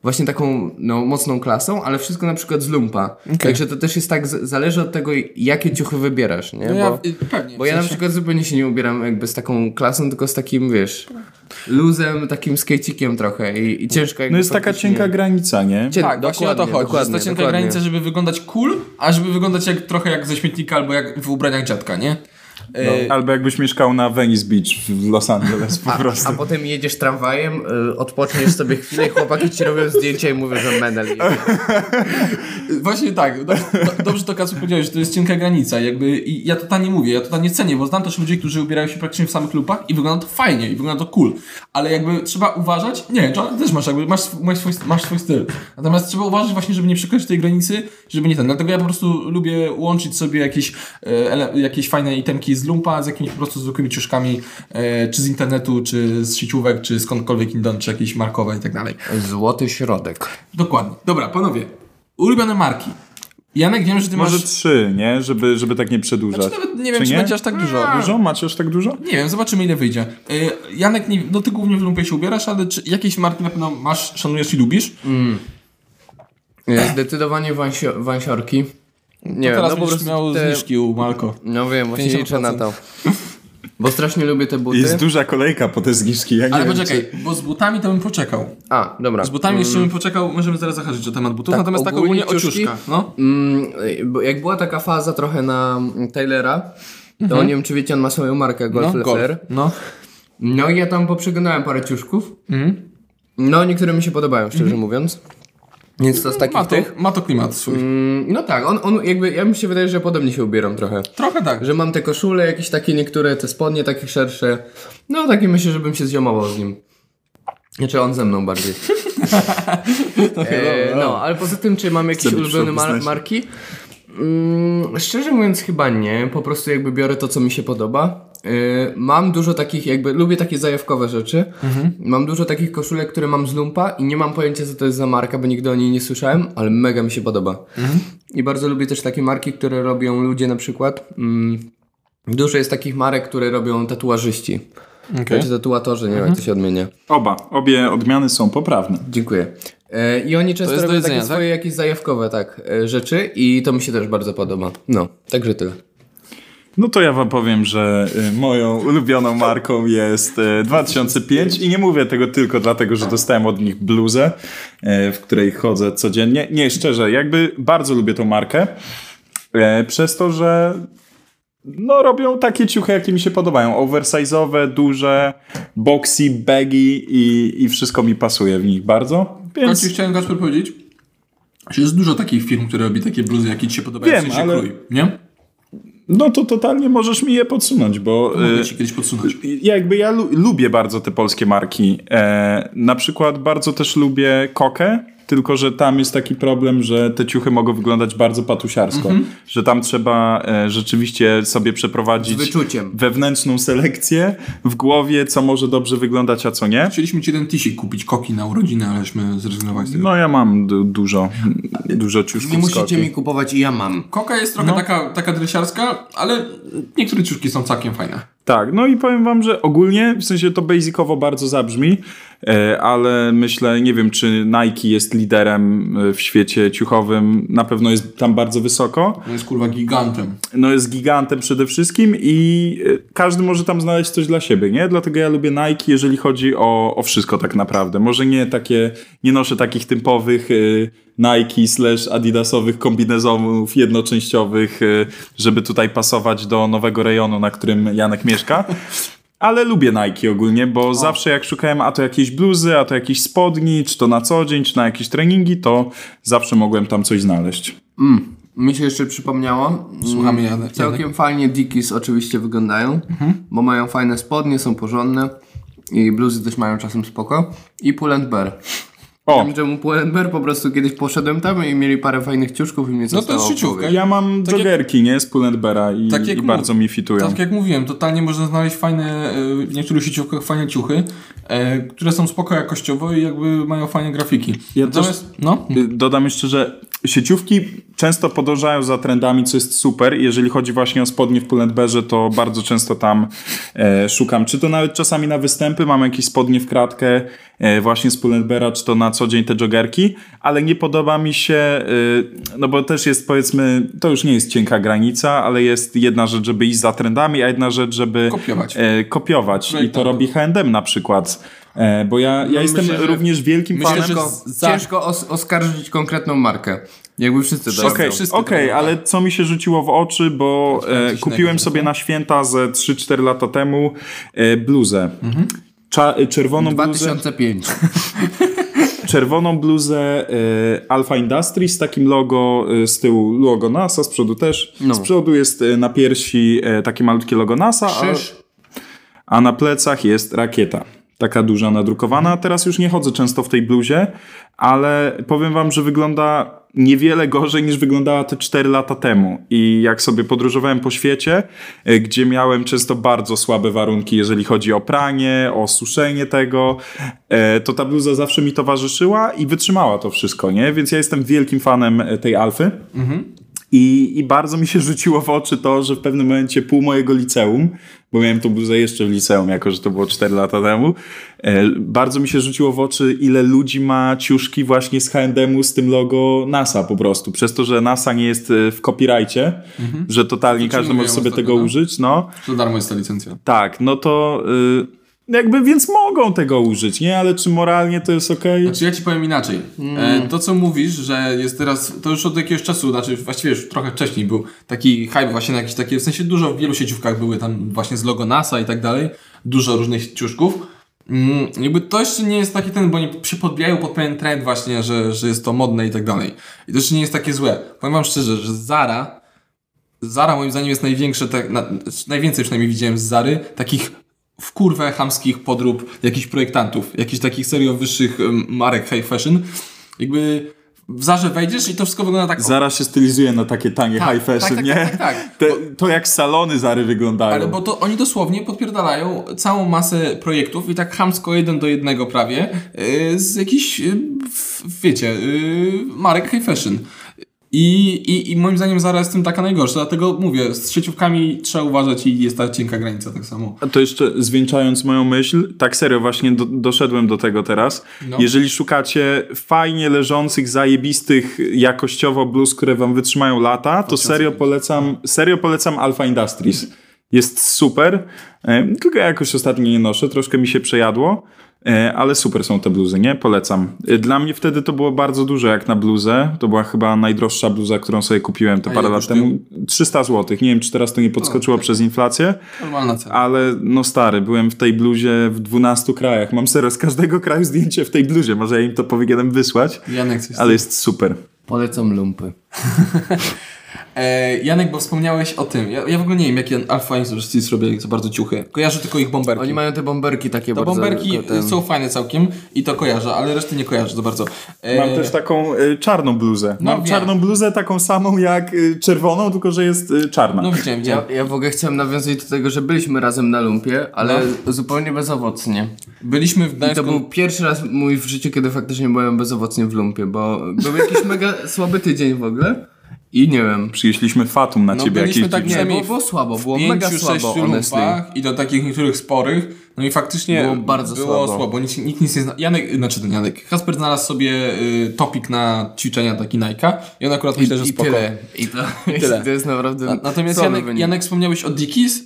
właśnie taką, no, mocną klasą, ale wszystko na przykład z lumpa. Także to też jest tak, zależy od tego, jakie ciuchy wybierasz, nie? No ja, bo, pewnie. bo ja na przykład zupełnie się nie ubieram jakby z taką klasą, tylko z takim, wiesz, luzem, takim skejcikiem trochę i, i ciężko jakby No jest taka cienka granica, nie? Cię- Tak, właśnie o to dokładnie, chodzi. że jest dokładnie, ta cienka dokładnie. granica, żeby wyglądać cool, a żeby wyglądać jak, trochę jak ze śmietnika albo jak w ubraniach dziadka, nie? E, Albo jakbyś mieszkał na Venice Beach w Los Angeles po prostu. A potem jedziesz tramwajem, y, odpoczniesz sobie chwilę i chłopaki ci robią zdjęcia i mówią, że menel. Właśnie tak. Do, do, dobrze to Kacu powiedziałeś, że to jest cienka granica. Jakby, I ja to nie mówię, ja to nie cenię, bo znam też ludzi, którzy ubierają się praktycznie w samych lupach i wygląda to fajnie i wygląda to cool. Ale jakby trzeba uważać, nie, John, też masz jakby, masz, masz, swój, masz swój styl. Natomiast trzeba uważać właśnie, żeby nie przekroczyć tej granicy, żeby nie ten. Dlatego ja po prostu lubię łączyć sobie jakieś, e, jakieś fajne itemki z lumpa, z jakimiś po prostu zwykłymi ciuszkami, e, czy z internetu, czy z sieciówek, czy skądkolwiek inąd, czy jakieś markowe i tak dalej. Złoty środek. Dokładnie. Dobra, panowie. Ulubione marki. Janek, wiem, że ty Może masz... trzy, nie? Żeby, żeby tak nie przedłużać. Znaczy, nawet nie wiem, czy będzie aż tak dużo. Dużo? Macie aż tak dużo? Nie wiem, zobaczymy ile wyjdzie. Y, Janek, nie, no ty głównie w lumpie się ubierasz, ale czy jakieś marki na pewno masz, szanujesz i lubisz? Y, Zdecydowanie wansio, wansiorki. Nie wiem, Teraz no po będziesz prostu miał te... zniżki u Malko. No wiem, właśnie 50%. liczę na to. Bo strasznie lubię te buty. Jest duża kolejka po te zniżki. Ja nie Ale poczekaj, bo z butami to bym poczekał. A, dobra. Z butami jeszcze bym poczekał, możemy zaraz zahaczyć o temat butów, Tak, natomiast tak ogólnie ciuszki? No. Mm, bo jak była taka faza trochę na Taylora, to nie wiem czy wiecie, on ma swoją markę Golf Mhm. No, golf. Lefer. No. No i ja tam poprzeglądałem parę ciuszków. No niektóre mi się podobają, szczerze mówiąc. Więc to z takich Ma, to, tych. ma to klimat swój. Mm, No tak, on, on jakby, ja mi się wydaje, że podobnie się ubieram trochę. Trochę tak. Że mam te koszule, jakieś takie niektóre, te spodnie takie szersze. No takie myślę, żebym się ziomował z nim. Znaczy on ze mną bardziej. e, no, ale poza tym, czy mam jakieś ulubione mar- marki? Mm, szczerze mówiąc chyba nie, po prostu jakby biorę to, co mi się podoba. E, mam dużo takich jakby, lubię takie zajawkowe rzeczy. Mam dużo takich koszulek, które mam z lumpa i nie mam pojęcia, co to jest za marka, bo nigdy o niej nie słyszałem, ale mega mi się podoba. I bardzo lubię też takie marki, które robią ludzie na przykład. Mm, dużo jest takich marek, które robią tatuażyści. Okej. Czy tatuatorzy, nie wiem jak to się odmienia. Oba, obie odmiany są poprawne. Dziękuję. E, I oni często robią takie tak? swoje jakieś zajawkowe tak, e, rzeczy i to mi się też bardzo podoba. No, także tyle. No to ja wam powiem, że y, moją ulubioną marką jest y, 2005 i nie mówię tego tylko dlatego, że dostałem od nich bluzę, y, w której chodzę codziennie. Nie, szczerze, jakby bardzo lubię tą markę, y, przez to, że no robią takie ciuchy, jakie mi się podobają. Oversize'owe, duże, boxy, baggy i, i wszystko mi pasuje w nich bardzo. Więc... Więc chciałem Kasper powiedzieć, że jest dużo takich firm, które robi takie bluzy, jakie ci się podobają, Wiem, w sensie ale- krój, nie? No to totalnie możesz mi je podsunąć, bo... Mogę y, ci kiedyś podsunąć. Jakby ja lu- lubię bardzo te polskie marki. E, na przykład bardzo też lubię Kokę, tylko że tam jest taki problem, że te ciuchy mogą wyglądać bardzo patusiarsko. Że tam trzeba e, rzeczywiście sobie przeprowadzić wewnętrzną selekcję w głowie, co może dobrze wyglądać, a co nie. Chcieliśmy ci ten tisik kupić, koki na urodziny, aleśmy zrezygnowali z tego. No ja mam du- dużo, dużo ciuszków Nie musicie Koki. mi kupować i ja mam. Koka jest trochę taka, taka dresiarska, ale niektóre ciuszki są całkiem fajne. Tak, no i powiem wam, że ogólnie, w sensie to basicowo bardzo zabrzmi, e, ale myślę, nie wiem, czy Nike jest liderem e, w świecie ciuchowym, na pewno jest tam bardzo wysoko. On jest kurwa gigantem. No jest gigantem przede wszystkim i e, każdy może tam znaleźć coś dla siebie, nie? Dlatego ja lubię Nike, jeżeli chodzi o, o wszystko tak naprawdę. Może nie takie, nie noszę takich typowych Nike slash adidasowych kombinezonów jednoczęściowych, e, żeby tutaj pasować do nowego rejonu, na którym Janek mieszka. Ale lubię Nike ogólnie, bo zawsze jak szukałem a to jakieś bluzy, a to jakieś spodni, czy to na co dzień, czy na jakieś treningi, to zawsze mogłem tam coś znaleźć. Mi się jeszcze przypomniało. Słuchamy, Janek. Całkiem fajnie Dickies oczywiście wyglądają, bo mają fajne spodnie, są porządne i bluzy też mają czasem spoko. I Pull Bear. O, Wiem, że mu Pull Bear po prostu kiedyś poszedłem tam i mieli parę fajnych ciuszków i mnie No to jest sieciówka. ja mam Tak jak- joggerki, nie? Z Pull&Beara i, Tak jak i mów- bardzo mi fitują. Tak jak mówiłem, totalnie można znaleźć fajne, e, w niektórych sieciówkach fajne ciuchy, e, które są spoko jakościowo i jakby mają fajne grafiki. Ja Natomiast, no, Y, Dodam jeszcze, że sieciówki często podążają za trendami, co jest super. Jeżeli chodzi właśnie o spodnie w Pull&Bearze, to bardzo często tam e, szukam. Czy to nawet czasami na występy, mam jakieś spodnie w kratkę e, właśnie z Pull&Beara, czy to na co dzień te joggerki, ale nie podoba mi się, y, no bo też jest powiedzmy, to już nie jest cienka granica, ale jest jedna rzecz, żeby iść za trendami, a jedna rzecz, żeby Kopiować. E, kopiować. I to Projektantów. robi H&M na przykład. E, bo ja, ja jestem myślę, również wielkim myślę, fanem... że Ciężko, za- ciężko os- oskarżyć konkretną markę. Jakby wszyscy Okej, robią. wszyscy okej, to- ale co mi się rzuciło w oczy, bo e, kupiłem sobie na święta ze 3-4 lata temu e, bluzę. Mhm. Cza, czerwoną, bluzę, 2005. czerwoną bluzę e, Alpha Industries z takim logo e, z tyłu logo NASA, z przodu też. No. Z przodu jest e, na piersi e, takie malutkie logo NASA, a, a na plecach jest rakieta. Taka duża nadrukowana. Teraz już nie chodzę często w tej bluzie, ale powiem wam, że wygląda niewiele gorzej niż wyglądała te 4 lata temu. I jak sobie podróżowałem po świecie, e, gdzie miałem często bardzo słabe warunki, jeżeli chodzi o pranie, o suszenie tego, e, to ta bluza zawsze mi towarzyszyła i wytrzymała to wszystko, nie? Więc ja jestem wielkim fanem e, tej Alfy. I, I bardzo mi się rzuciło w oczy to, że w pewnym momencie pół mojego liceum, bo miałem tą bluzę jeszcze w liceum, jako że to było 4 lata temu, e, bardzo mi się rzuciło w oczy, ile ludzi ma ciuszki właśnie z H&M-u z tym logo NASA po prostu. Przez to, że NASA nie jest e, w copyrightie, że totalnie każdy może sobie tego no. użyć, no. Za darmo jest ta licencja. Tak, no to y, jakby więc mogą tego użyć, nie? Ale czy moralnie to jest okej? Znaczy ja ci powiem inaczej. E, to co mówisz, że jest teraz, to już od jakiegoś czasu, znaczy właściwie już trochę wcześniej był taki hype właśnie na jakieś takie, w sensie dużo w wielu sieciówkach były tam właśnie z logo NASA i tak dalej, dużo różnych ciuszków. Mm, jakby to jeszcze nie jest taki ten, bo oni się podbijają pod pewien trend właśnie, że, że jest to modne i tak dalej. I to jeszcze nie jest takie złe. Powiem wam szczerze, że Zara, Zara moim zdaniem jest największe, tak, na, najwięcej przynajmniej widziałem z Zary, takich w kurwę chamskich podrób jakichś projektantów, jakichś takich serio wyższych marek high fashion. Jakby w Zarze wejdziesz i to wszystko wygląda tak... Zaraz się stylizuje na takie tanie Tak, high fashion, tak, tak, nie? tak, tak, tak. Te, to jak salony Zary wyglądają. Ale bo to oni dosłownie podpierdalają całą masę projektów i tak chamsko jeden do jednego prawie yy, z jakichś, w- wiecie, yy, marek high fashion. I, i, I moim zdaniem Zara jest tym taka najgorsza, dlatego mówię, z sieciówkami trzeba uważać i jest ta cienka granica tak samo. To jeszcze zwieńczając moją myśl, tak serio właśnie do, doszedłem do tego teraz. No. Jeżeli szukacie fajnie leżących, zajebistych jakościowo bluz, które wam wytrzymają lata, to serio polecam, serio polecam Alpha Industries. Jest super, e, tylko ja jakoś ostatnio nie noszę, troszkę mi się przejadło, ale super są te bluzy, nie? Polecam. E, Dla mnie wtedy to było bardzo dużo jak na bluzę. To była chyba najdroższa bluza, którą sobie kupiłem te A parę lat temu. 300 zł. Nie wiem, czy teraz to nie podskoczyło przez inflację. Normalna cena. Ale no stary, byłem w tej bluzie w 12 krajach. Mam serio z każdego kraju zdjęcie w tej bluzie. Może ja im to powinienem wysłać, Janek coś ale jest super. Polecam lumpy. E, Janek, bo wspomniałeś o tym. Ja, ja w ogóle nie wiem, jakie Alpha Industries robią za bardzo ciuchy. Kojarzę tylko ich bomberki. Oni mają te bomberki takie to bardzo... bomberki ten- są fajne całkiem i to kojarzę, ale reszty nie kojarzę za bardzo. E, Mam też taką y, czarną bluzę. No Mam wiem. czarną bluzę taką samą jak y, czerwoną, tylko że jest y, czarna. No widziałem, widziałem. Ja, ja w ogóle chciałem nawiązać do tego, że byliśmy razem na lumpie, ale zupełnie bezowocnie. Byliśmy w I Gdańsku. to był pierwszy raz mój w życiu, kiedy faktycznie byłem bezowocnie w lumpie, bo był jakiś mega słaby tydzień w ogóle i nie wiem. Przyjeśliśmy fatum na No, ciebie jakieś tak dziwne. Nie, przynajmniej było, było słabo, było pięciu, mega słabo, sześciu honestly. lumpach i do takich niektórych sporych. No i faktycznie Było bardzo było słabo. słabo. Nikt, nikt nic nie zna. Janek, znaczy ten Janek, Kasper znalazł sobie y, topik na ćwiczenia taki Nike'a i on akurat I, myślę, że i spoko. tyle. I to, tyle. to jest naprawdę Na, natomiast Janek, wynik. Janek wspomniałeś o Dickies y,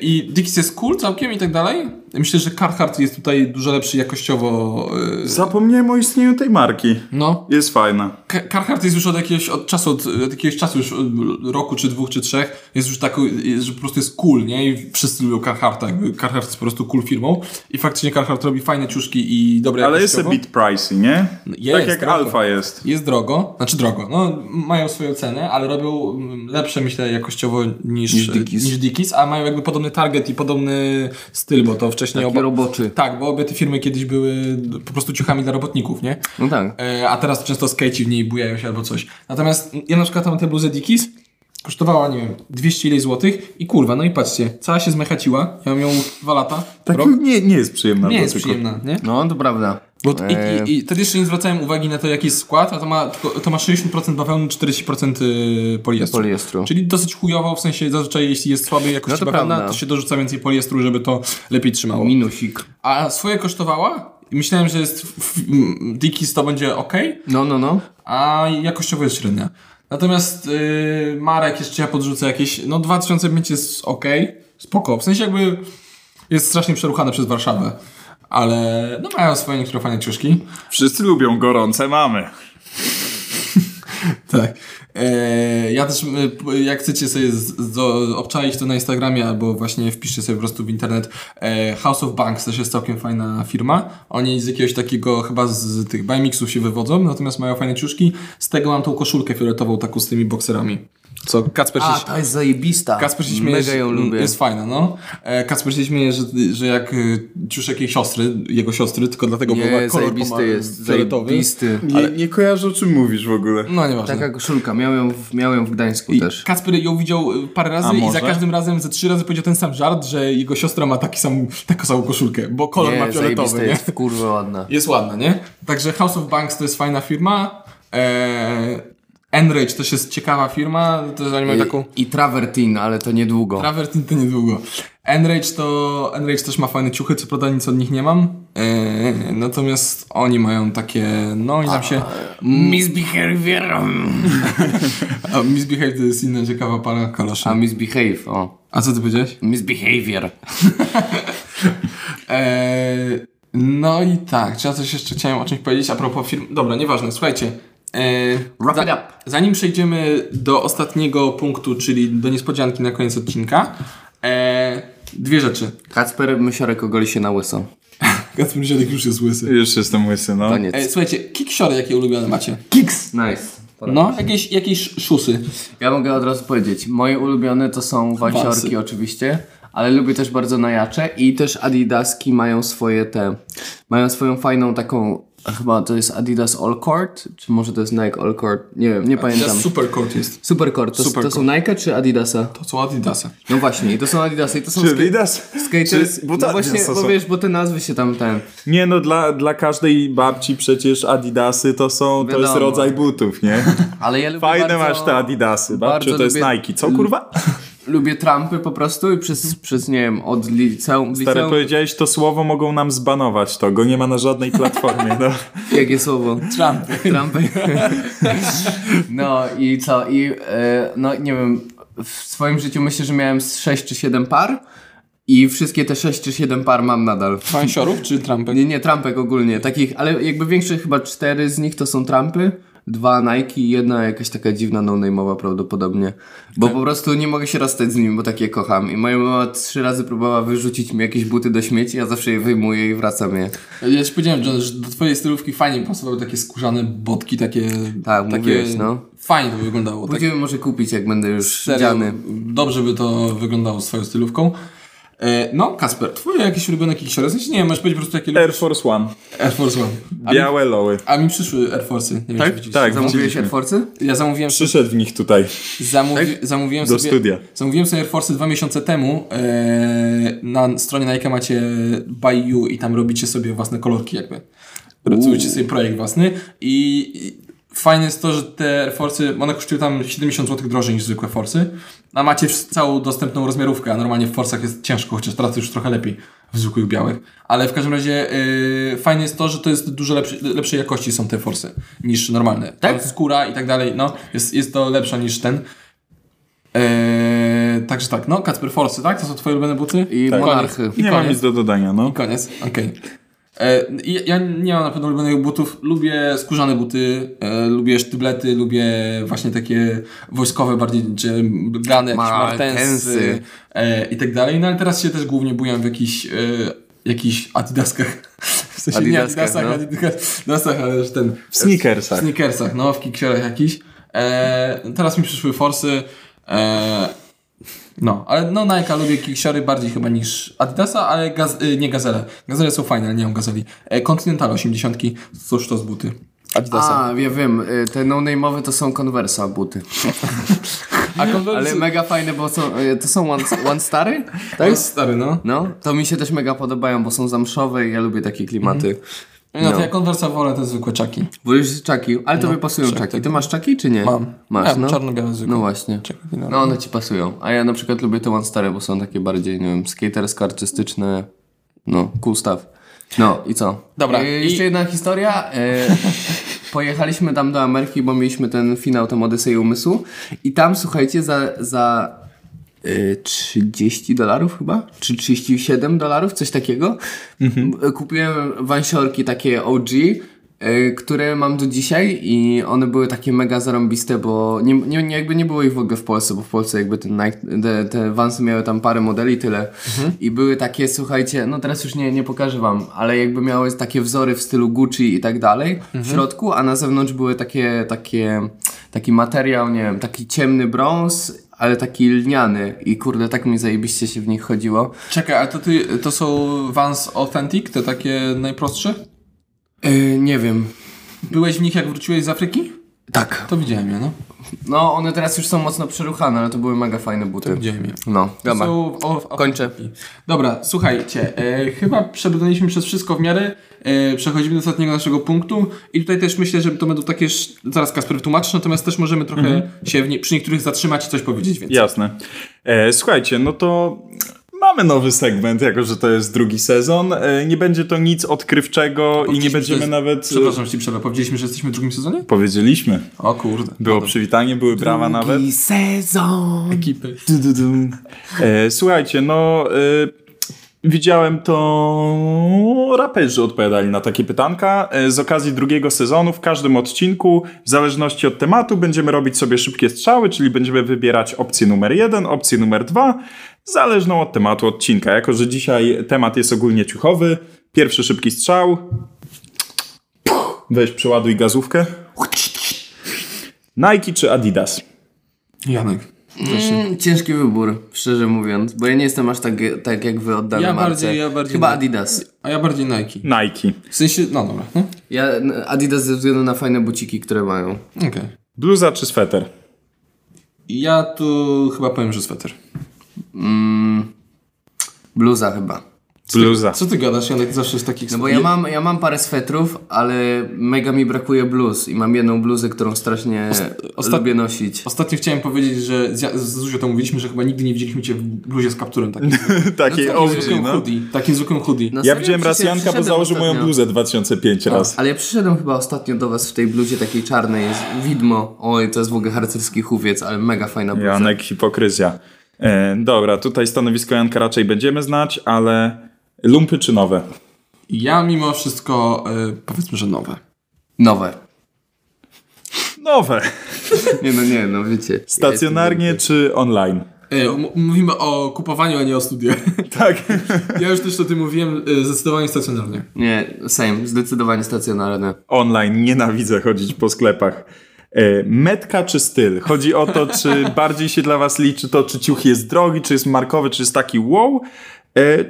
i Dickies jest cool całkiem i tak dalej. Myślę, że Carhartt jest tutaj dużo lepszy jakościowo. Y, Zapomniałem o istnieniu tej marki. no. Jest fajna. Carhartt jest już od jakiegoś od czasu, od, od jakiegoś czasu już od roku, czy dwóch, czy trzech, jest już taki, jest, że po prostu jest cool, nie? I wszyscy lubią Carhartta, jakby Carhartt jest po prostu cool firmą i faktycznie Carhartt robi fajne ciuszki i dobre Ale jest a bit pricey, nie? Jest, tak jak drogo. Alfa jest. Jest drogo, znaczy drogo, no mają swoją cenę, ale robią mm, lepsze myślę jakościowo niż, Niż Dickies. niż Dickies, a mają jakby podobny target i podobny styl, bo to wcześniej Taki oba... roboczy. Tak, bo obie te firmy kiedyś były po prostu ciuchami dla robotników, nie? No tak. E, a teraz często skejci w niej bujają się albo coś. Natomiast ja na przykład tam tę bluzę Dickies kosztowała, nie wiem, 200 ileś złotych i kurwa, no i patrzcie, cała się zmechaciła, ja mam ją dwa lata, Tak rok, nie, nie jest przyjemna. nie do jest przyjemna, nie? No, to prawda. Bo t- Eee, i, i, I wtedy jeszcze nie zwracałem uwagi na to, jaki jest skład, a to ma, tylko, to ma 60% bawełny, 40% y, poliestru. Poliestru. Czyli dosyć chujowo, w sensie zazwyczaj jeśli jest słabej jakości No to bawełna, prawda. to się dorzuca więcej poliestru, żeby to lepiej trzymało. Minusik. A swoje kosztowała? I Myślałem, że jest Dickies to będzie ok, No, no, no. a jakościowo jest średnia. Natomiast yy, Marek jeszcze ja podrzucę jakieś, no 2005 jest ok, spoko, w sensie jakby jest strasznie przeruchane przez Warszawę, ale no mają swoje niektóre fajne książki. Wszyscy lubią gorące mamy. Tak. E, ja też, e, jak chcecie sobie z, obczaić to na Instagramie albo właśnie wpiszcie sobie po prostu w internet e, House of Banks też jest całkiem fajna firma. Oni z jakiegoś takiego chyba z tych bimixów się wywodzą, natomiast mają fajne ciuszki. Z tego mam tą koszulkę fioletową taką z tymi bokserami. Co Kacper A, się... ta jest zajebista. Kacper się śmieje, Mega ją lubię. Jest fajna, no. E, Kacper się śmieje, że, że jak y, ciuszek jej siostry, jego siostry, tylko dlatego bo ma Nie, kolor zajebisty jest. fioletowy. Zajebisty. Nie, nie kojarzę o czym mówisz w ogóle. No nieważne. Taka koszulka. Miałem ją w, miałem ją w Gdańsku I też. Kacper ją widział y, parę razy i za każdym razem ze trzy razy powiedział ten sam żart, że jego siostra ma taki sam, taką samą koszulkę, bo kolor ma Nie, fioletowy, zajebista nie? jest, kurwa ładna. Jest ładna, nie? Także House of Banks to jest fajna firma. Eee, Enrage też jest ciekawa firma, to oni mają taką... I Travertin, ale to niedługo. Travertin to niedługo. Enrage to... Enrage też ma fajne ciuchy, co prawda nic od nich nie mam. Eee, natomiast oni mają takie... No i tam się... Misbehavior. A Misbehave to jest inna ciekawa para kaloszy. A misbehave, o. A co ty powiedziałeś? Misbehavior. Eee, no i tak, czy ja coś jeszcze chciałem o czymś powiedzieć a propos firm. Dobra, nieważne, słuchajcie. Eee, Wrap it up. Zanim przejdziemy do ostatniego punktu, czyli do niespodzianki na koniec odcinka, eee, dwie rzeczy. Kacper Mysiorek ogoli się na łyso. Kacper Zielek już jest łysy. Już jestem łysy, no. Koniec. Eee, słuchajcie, kiksiory jakie ulubione macie? Kiks! Nice. No, jakieś, jakieś szusy. Ja mogę od razu powiedzieć, moje ulubione to są wansiorki oczywiście, ale lubię też bardzo najacze i też Adidaski mają swoje te, mają swoją fajną taką, chyba to jest Adidas All Court, czy może to jest Nike All Court, nie wiem, nie pamiętam. Teraz Supercourt jest. Supercourt, to, to Supercourt. są Nike czy Adidasa? To są Adidasy. No właśnie, i to są Adidasy i to są Czy Adidas? skaters, Czy no buty właśnie, Adidasa bo wiesz, bo te nazwy się tam ten, Nie no, dla, dla każdej babci przecież Adidasy to są, to jest Wiadomo. rodzaj butów, nie? ale ja lubię Fajne bardzo, masz te Adidasy, babciu, to jest Nike. Co kurwa? Lubię trampy po prostu i przez, przez nie wiem, od liceum, Stary, liceum powiedziałeś to słowo, mogą nam zbanować to, go nie ma na żadnej platformie, no. Jakie słowo? Trumpy. Trumpy. No i co? I e, no nie wiem, w swoim życiu myślę, że miałem z 6 czy 7 par i wszystkie te 6 czy 7 par mam nadal. Fansiorów czy Trumpy? Nie, nie, trampek ogólnie, takich, ale jakby większe chyba cztery z nich to są trampy, dwa Nike i jedna jakaś taka dziwna no-name'owa prawdopodobnie. Bo po prostu nie mogę się rozstać z nimi, bo takie kocham. I moja mama trzy razy próbowała wyrzucić mi jakieś buty do śmieci, ja zawsze je wyjmuję i wracam je. Ja ci powiedziałem, John, że do twojej stylówki fajnie pasowały takie skórzane botki, takie... Tak, takie mówiłeś, no. Fajnie to wyglądało. Tak Będziemy może kupić, jak będę już serio, dziany. dobrze by to wyglądało z twoją stylówką. E, no, Kasper, twoje jakieś ulubione kiksiory? W sensie nie wiem, możesz powiedzieć po prostu jakie Air. Force One, Air Force One. A mi, białe loły. a mi przyszły Air Force'y. Nie wiem, Tak? widzieliście. Tak, Zamówiłeś. Air Force'y? Ja zamówiłem Przyszedł w nich tutaj. Zamówi, zamówiłem Do sobie, studia. Zamówiłem sobie Air Force dwa miesiące temu. E, na stronie Nike macie Buy You i tam robicie sobie własne kolorki jakby. Pracujecie sobie projekt własny i i fajne jest to, że te Air Force'y, one kosztują tam 70 zł drożej niż zwykłe Force'y, a macie całą dostępną rozmiarówkę, a normalnie w Force'ach jest ciężko, chociaż teraz już trochę lepiej w zwykłych białych. Ale w każdym razie e, fajne jest to, że to jest dużo lepszy, lepszej jakości są te Force'y niż normalne. Tak? Skóra i tak dalej, no, jest, jest to lepsza niż ten. Eee, także tak, no Kacper Forsy, tak? To są twoje ulubione buty? I Koniec. monarchy. I Nie mam koniec. nic do dodania, no. I koniec, okej. I Ja nie mam na pewno ulubionych butów. Lubię skórzane buty, e, lubię sztyblety, lubię właśnie takie wojskowe bardziej, jakieś Martensy. e, i tak dalej. No ale teraz się też głównie bujam w jakichś, e, jakichś adidaskach. W sensie nie Adidaskach, adidasach, no. adidasach, ale też ten... W sneakersach. W sneakersach, no, w kiksiorach jakiś. E, teraz mi przyszły forsy. E, no, ale no Nike lubię kiksiory bardziej chyba niż Adidasa, ale gaz, y, nie gazele. Gazele są fajne, ale nie mam gazeli. E, Continental 80, cóż to z buty. Adidasa. A, ja wiem, y, te no-name'owe to są Conversa buty. A Converse Ale mega fajne, bo są, y, to są one, one stary? to jest stary, no. No, to mi się też mega podobają, bo są zamszowe i ja lubię takie klimaty. No, to ja Conversa wolę te zwykłe czaki. Wolisz czaki, ale tobie pasują czaki. Ty masz czaki czy nie? Mam. Masz, Ja, no? czarno-białe zwykłe. No właśnie. No. No one ci pasują. A ja na przykład lubię te one stare, bo są takie bardziej, nie wiem, skatersko, artystyczne. No, cool stuff. No i co? Dobra, E, i- jeszcze jedna historia. E, pojechaliśmy tam do Ameryki, bo mieliśmy ten finał, tam Odysei Umysłu. I tam, słuchajcie, za, za 30 dolarów chyba? Czy 37 dolarów? Coś takiego. E, Kupiłem wansiorki takie OG. e, Które mam do dzisiaj i one były takie mega zarąbiste, bo nie, nie, jakby nie było ich w ogóle w Polsce, bo w Polsce jakby ten Nike, te, te Vansy miały tam parę modeli tyle. I były takie, słuchajcie, no teraz już nie, nie pokażę wam, ale jakby miały takie wzory w stylu Gucci i tak dalej w środku, a na zewnątrz były takie, takie, taki materiał, nie wiem, taki ciemny brąz, ale taki lniany i kurde, tak mi zajebiście się w nich chodziło. Czekaj, ale to, ty, to są Vans Authentic, te takie najprostsze? Yy, nie wiem. Byłeś w nich jak wróciłeś z Afryki? Tak. To widziałem je, no. No, one teraz już są mocno przeruchane, ale to były mega fajne buty. Widziałem je. No, To dobra. są o, o, Kończę. Dobra, słuchajcie, e, chyba przebrnęliśmy przez wszystko w miarę. E, przechodzimy do ostatniego naszego punktu i tutaj też myślę, że to będą takie, zaraz Kasper wytłumaczysz, natomiast też możemy trochę Mhm. się nie, przy niektórych zatrzymać i coś powiedzieć więcej. Jasne. E, słuchajcie, no to mamy nowy segment, jako że to jest drugi sezon. E, nie będzie to nic odkrywczego i nie będziemy jest- nawet... Przepraszam, że ci przerwę. Powiedzieliśmy, że jesteśmy w drugim sezonie? Powiedzieliśmy. O kurde. Było przywitanie, były brawa nawet. sezon. Ekipy. Du, du, du. E, słuchajcie, no e, widziałem to raperzy odpowiadali na takie pytanka. E, z okazji drugiego sezonu w każdym odcinku, w zależności od tematu, będziemy robić sobie szybkie strzały, czyli będziemy wybierać opcję numer jeden, opcję numer dwa, zależną od tematu odcinka. Jako, że dzisiaj temat jest ogólnie ciuchowy, pierwszy szybki strzał. Weź przeładuj gazówkę. Nike czy Adidas? Janek. Mm, ciężki wybór, szczerze mówiąc, bo ja nie jestem aż tak, tak jak wy oddany Ja marce. bardziej- ja bardziej Chyba. Adidas. A ja bardziej Nike. Nike. W sensie, no dobra. No? Ja Adidas ze względu na fajne buciki, które mają. Okej. Bluza czy sweter? Ja tu chyba powiem, że sweter. Bluza chyba. Bluza. Co ty gadasz, Janek? Zawsze z takich... No bo ja mam, ja mam parę swetrów, ale mega mi brakuje bluz i mam jedną bluzę, którą strasznie osta- lubię nosić. Ostatnio chciałem powiedzieć, że z, z Zuzią to mówiliśmy, że chyba nigdy nie widzieliśmy cię w bluzie z kapturem takim. Takiej No OG, zwykłym no. hoodie. Takim zwykłym hoodie. No Ja widziałem raz Janka, bo założył moją ostatnio. bluzę 2005 raz. Ale ja przyszedłem chyba ostatnio do was w tej bluzie takiej czarnej, jest widmo. Oj, to jest w ogóle harcerski huwiec, ale mega fajna bluza. Janek, hipokryzja. E, dobra, tutaj stanowisko Janka raczej będziemy znać, ale lumpy czy nowe? Ja mimo wszystko e, powiedzmy, że nowe. Nowe. Nowe. Nie no, nie, no wiecie. Stacjonarnie czy online? E, m- mówimy o kupowaniu, a nie o studiach. Tak. ja już też o tym mówiłem, e, zdecydowanie stacjonarnie. Nie, same, zdecydowanie stacjonarne. Online, nienawidzę chodzić po sklepach. E, metka czy styl? Chodzi o to, czy bardziej się dla was liczy to, czy ciuch jest drogi, czy jest markowy, czy jest taki wow,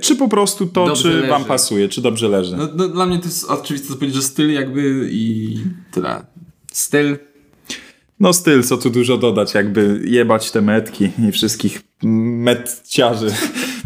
czy po prostu to, Dobrze czy wam leży. pasuje, czy dobrze leży. No, no, dla mnie to jest oczywiste to powiedzieć, że styl jakby i tyle. Styl. No styl, co tu dużo dodać, jakby jebać te metki i wszystkich metciarzy.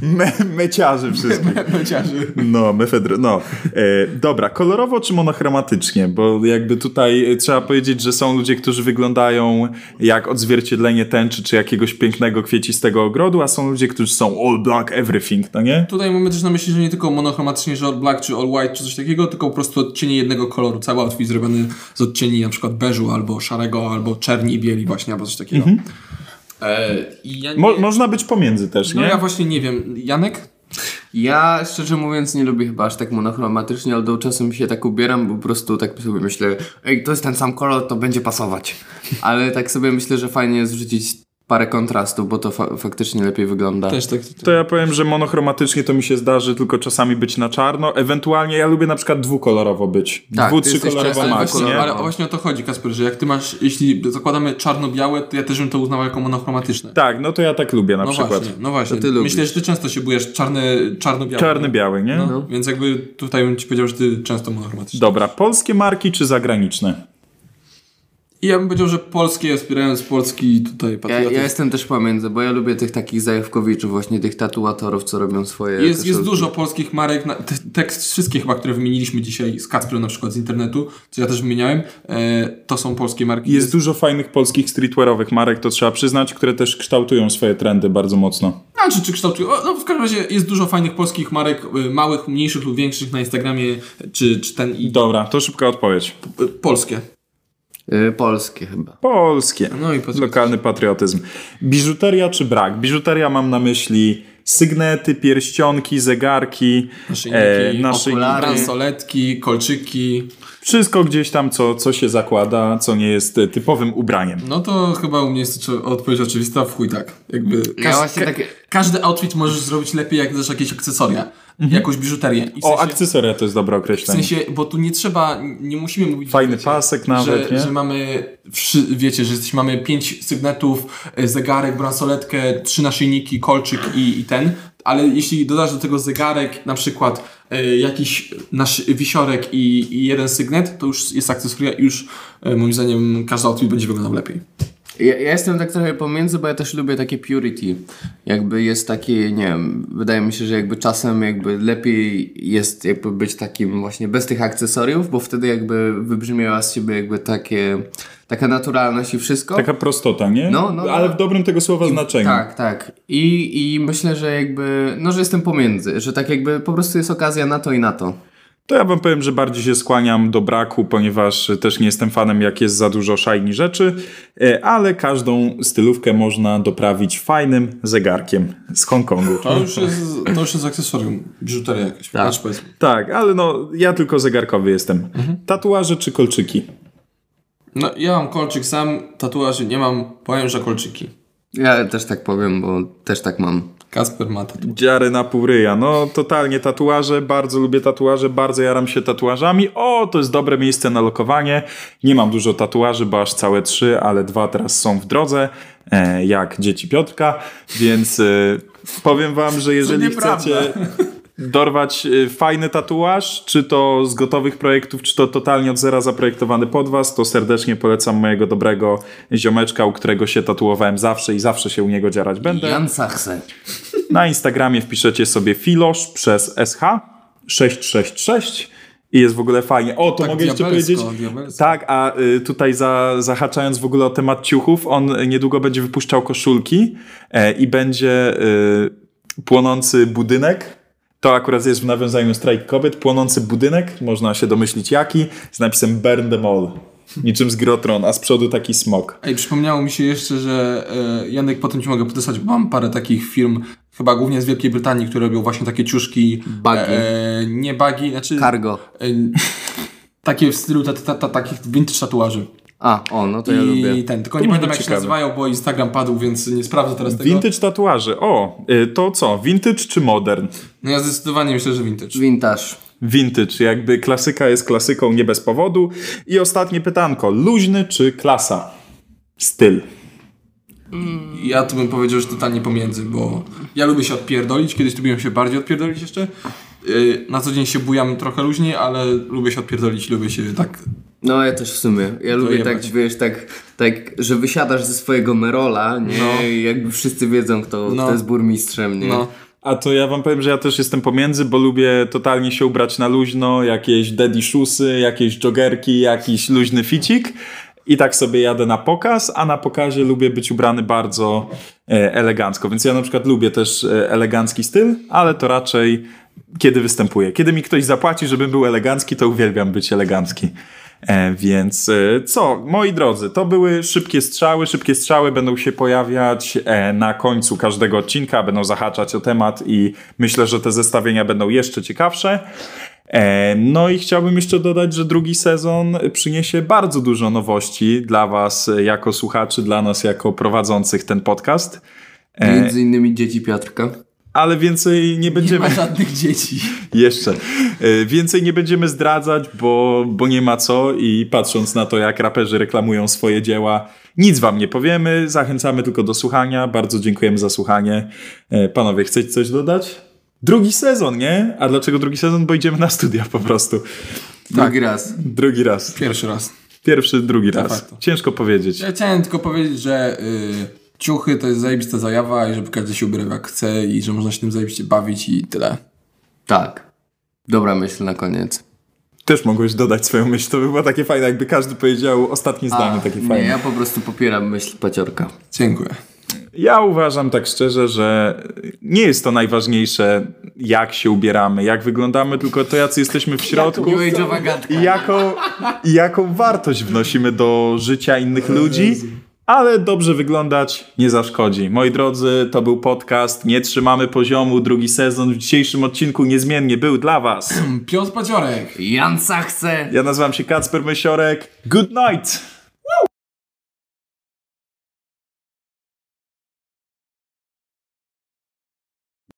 Me, meciarzy wszystkich. Meciarzy. No, mefedro, no. E, dobra, kolorowo czy monochromatycznie? Bo jakby tutaj e, trzeba powiedzieć, że są ludzie, którzy wyglądają jak odzwierciedlenie tęczy czy jakiegoś pięknego kwiecistego ogrodu, a są ludzie, którzy są all black everything, no nie? Tutaj mamy też na myśli, że nie tylko monochromatycznie, że all black czy all white czy coś takiego, tylko po prostu odcienie jednego koloru. Cały outfit zrobiony z odcieni na przykład beżu, albo szarego, albo czerni i bieli właśnie, albo coś takiego. I ja nie, Mo, można być pomiędzy też, no nie? ja właśnie nie wiem. Janek? Ja szczerze mówiąc nie lubię chyba aż tak monochromatycznie, ale do czasem się tak ubieram, bo po prostu tak sobie myślę, ej, to jest ten sam kolor, to będzie pasować. Ale tak sobie myślę, że fajnie jest wrzucić parę kontrastów, bo to fa- faktycznie lepiej wygląda. Też tak. To ja powiem, że monochromatycznie to mi się zdarzy tylko czasami być na czarno. Ewentualnie ja lubię na przykład dwukolorowo być. Tak, Dwu, często max, nie? ale właśnie o to chodzi, Kasper, że jak ty masz, jeśli zakładamy czarno-białe, to ja też bym to uznał jako monochromatyczne. Tak, no to ja tak lubię na No przykład. właśnie, no właśnie. Ty lubisz. Myślę, że ty często się bujesz czarny, czarno-biały. Czarny-biały, nie? No, Więc jakby tutaj bym ci powiedział, że ty często monochromatyczny. Dobra, polskie marki czy zagraniczne? I ja bym powiedział, że polskie, wspierając polski tutaj Ja, patriotyzm. ja jestem też pomiędzy, bo ja lubię tych takich zajawkowiczów, właśnie tych tatuatorów, co robią swoje Jest, jest dużo polskich marek, na, te, tekst wszystkie chyba, które wymieniliśmy dzisiaj z Kacprem na przykład z internetu, co ja też wymieniałem, e, to są polskie marki. Jest dużo fajnych polskich streetwearowych marek, to trzeba przyznać, które też kształtują swoje trendy bardzo mocno. Znaczy, czy kształtują? No, w każdym razie jest dużo fajnych polskich marek, y, małych, mniejszych lub większych na Instagramie, czy, czy ten i Dobra, to szybka odpowiedź. y, polskie. Y, polskie chyba. Polskie. No i Lokalny patriotyzm. Biżuteria czy brak? Biżuteria mam na myśli sygnety, pierścionki, zegarki, Naszyjniki, naszyjniki. okulary. bransoletki, kolczyki. Wszystko gdzieś tam, co, co się zakłada, co nie jest e, typowym ubraniem. No to chyba u mnie jest to odpowiedź oczywista, w chuj tak. Jakby każ, właśnie takie- każdy outfit możesz zrobić lepiej, jak też jakieś akcesoria, jakąś biżuterię. I w O, sensie- akcesoria to jest dobre W określenie. sensie, bo tu nie trzeba, nie musimy mówić... Fajny wiecie, pasek nawet, że? Że mamy, wiecie, że jesteśmy, mamy pięć sygnetów, e, zegarek, bransoletkę, trzy naszyjniki, kolczyk i, i ten, ale jeśli dodasz do tego zegarek, na przykład e, jakiś nasz wisiorek i, i jeden sygnet, to już jest akcesoria i już e, moim zdaniem każdy outfit będzie wyglądał lepiej. Ja, ja jestem tak trochę pomiędzy, bo ja też lubię takie purity. Jakby jest takie, nie wiem, wydaje mi się, że jakby czasem jakby lepiej jest jakby być takim właśnie bez tych akcesoriów, bo wtedy jakby wybrzmiewa z siebie jakby takie, taka naturalność i wszystko. Taka prostota, nie? No, no, no. Ale w dobrym tego słowa znaczeniu. Tak, tak. I, I myślę, że jakby, no, że jestem pomiędzy, że tak jakby po prostu jest okazja na to i na to. To ja wam powiem, że bardziej się skłaniam do braku, ponieważ też nie jestem fanem, jak jest za dużo shiny rzeczy, e, ale każdą stylówkę można doprawić fajnym zegarkiem z Hongkongu. To już jest, to już jest akcesorium, biżuteria jakaś. Tak. Tak, ale no, ja tylko zegarkowy jestem. Tatuaże czy kolczyki? No, ja mam kolczyk sam, tatuaży nie mam, powiem, że kolczyki. Ja też tak powiem, bo też tak mam. Kasper ma tatuaż. Dziary na pół ryja. No, totalnie tatuaże. Bardzo lubię tatuaże, bardzo jaram się tatuażami. O, to jest dobre miejsce na lokowanie. Nie mam dużo tatuaży, bo aż całe trzy, ale dwa teraz są w drodze, e, jak dzieci Piotrka, więc e, powiem wam, że jeżeli nieprawda. chcecie dorwać e, fajny tatuaż, czy to z gotowych projektów, czy to totalnie od zera zaprojektowany pod was, to serdecznie polecam mojego dobrego ziomeczka, u którego się tatuowałem zawsze i zawsze się u niego dziarać będę. Jan Sachse. Na Instagramie wpiszecie sobie filosz przez SH 666 i jest w ogóle fajnie. O, to Tak mogę jeszcze powiedzieć. diabelsko. Tak, a y, tutaj za, zahaczając w ogóle o temat ciuchów, on niedługo będzie wypuszczał koszulki e, i będzie y, płonący budynek. To akurat jest w nawiązaniu do strajk kobiet. Płonący budynek, można się domyślić jaki, z napisem Burn them all. Niczym z Grotron, a z przodu taki smok. Ej, przypomniało mi się jeszcze, że e, Janek, potem ci mogę podesłać, bo mam parę takich firm, chyba głównie z Wielkiej Brytanii, które robią właśnie takie ciuszki. Buggy. E, nie bagi, znaczy... Cargo. E, takie w stylu ta, ta, ta, takich vintage tatuaży. A, o, no to ja I lubię. ten, tylko To nie pamiętam jak się ciekawe. nazywają, bo Instagram padł, więc nie sprawdzę teraz tego. Vintage tatuaże. O, y, to co? Vintage czy modern? No ja zdecydowanie myślę, że vintage. Vintage. Vintage, jakby klasyka jest klasyką nie bez powodu. I ostatnie pytanko, luźny czy klasa? Styl. Ja tu bym powiedział, że totalnie pomiędzy, bo ja lubię się odpierdolić, kiedyś lubiłem się bardziej odpierdolić jeszcze. Yy, Na co dzień się bujam trochę luźniej, ale lubię się odpierdolić, lubię się tak... No ja też w sumie. Ja lubię jebać. tak, wiesz, tak, tak, że wysiadasz ze swojego Merola, nie? No. I jakby wszyscy wiedzą, kto, No. kto jest burmistrzem, nie? No, A to ja wam powiem, że ja też jestem pomiędzy, bo lubię totalnie się ubrać na luźno, jakieś daddy shoesy, jakieś joggerki, jakiś luźny ficik. I tak sobie jadę na pokaz, a na pokazie lubię być ubrany bardzo e, elegancko. Więc ja na przykład lubię też e, elegancki styl, ale to raczej kiedy występuję. Kiedy mi ktoś zapłaci, żebym był elegancki, to uwielbiam być elegancki. E, więc e, co, moi drodzy, to były szybkie strzały. Szybkie strzały będą się pojawiać e, na końcu każdego odcinka, będą zahaczać o temat i myślę, że te zestawienia będą jeszcze ciekawsze. E, No i chciałbym jeszcze dodać, że drugi sezon przyniesie bardzo dużo nowości dla Was e, jako słuchaczy, dla nas jako prowadzących ten podcast. E, Między innymi dzieci Piotrka. Ale więcej nie nie będziemy. ma żadnych dzieci. Jeszcze. E, Więcej nie będziemy zdradzać, bo, bo nie ma co i patrząc na to, jak raperzy reklamują swoje dzieła, nic wam nie powiemy. Zachęcamy tylko do słuchania. Bardzo dziękujemy za słuchanie. E, Panowie, chcecie coś dodać? Drugi sezon, nie? A dlaczego drugi sezon? Bo idziemy na studia po prostu. Drugi raz. Drugi raz. Pierwszy raz. Pierwszy, drugi raz. Ciężko powiedzieć. Ja chciałem tylko powiedzieć, że y, ciuchy to jest zajebista zajawa i żeby każdy się ubierał jak chce i że można się tym zajebiście bawić i tyle. Tak. Dobra myśl na koniec. Też mogłeś dodać swoją myśl. To by było takie fajne, jakby każdy powiedział ostatnie zdanie takie nie, fajne. ja po prostu popieram myśl Paciorka. Dziękuję. Ja uważam tak szczerze, że nie jest to najważniejsze, jak się ubieramy, jak wyglądamy, tylko to, jacy jesteśmy w środku i jaką, i jaką wartość wnosimy do życia innych ludzi. Ale dobrze wyglądać nie zaszkodzi. Moi drodzy, to był podcast Nie Trzymamy Poziomu, drugi sezon. W dzisiejszym odcinku niezmiennie był dla Was. Piotr Paciorek. Jan Sachse. Ja nazywam się Kacper Mysiorek. Good night!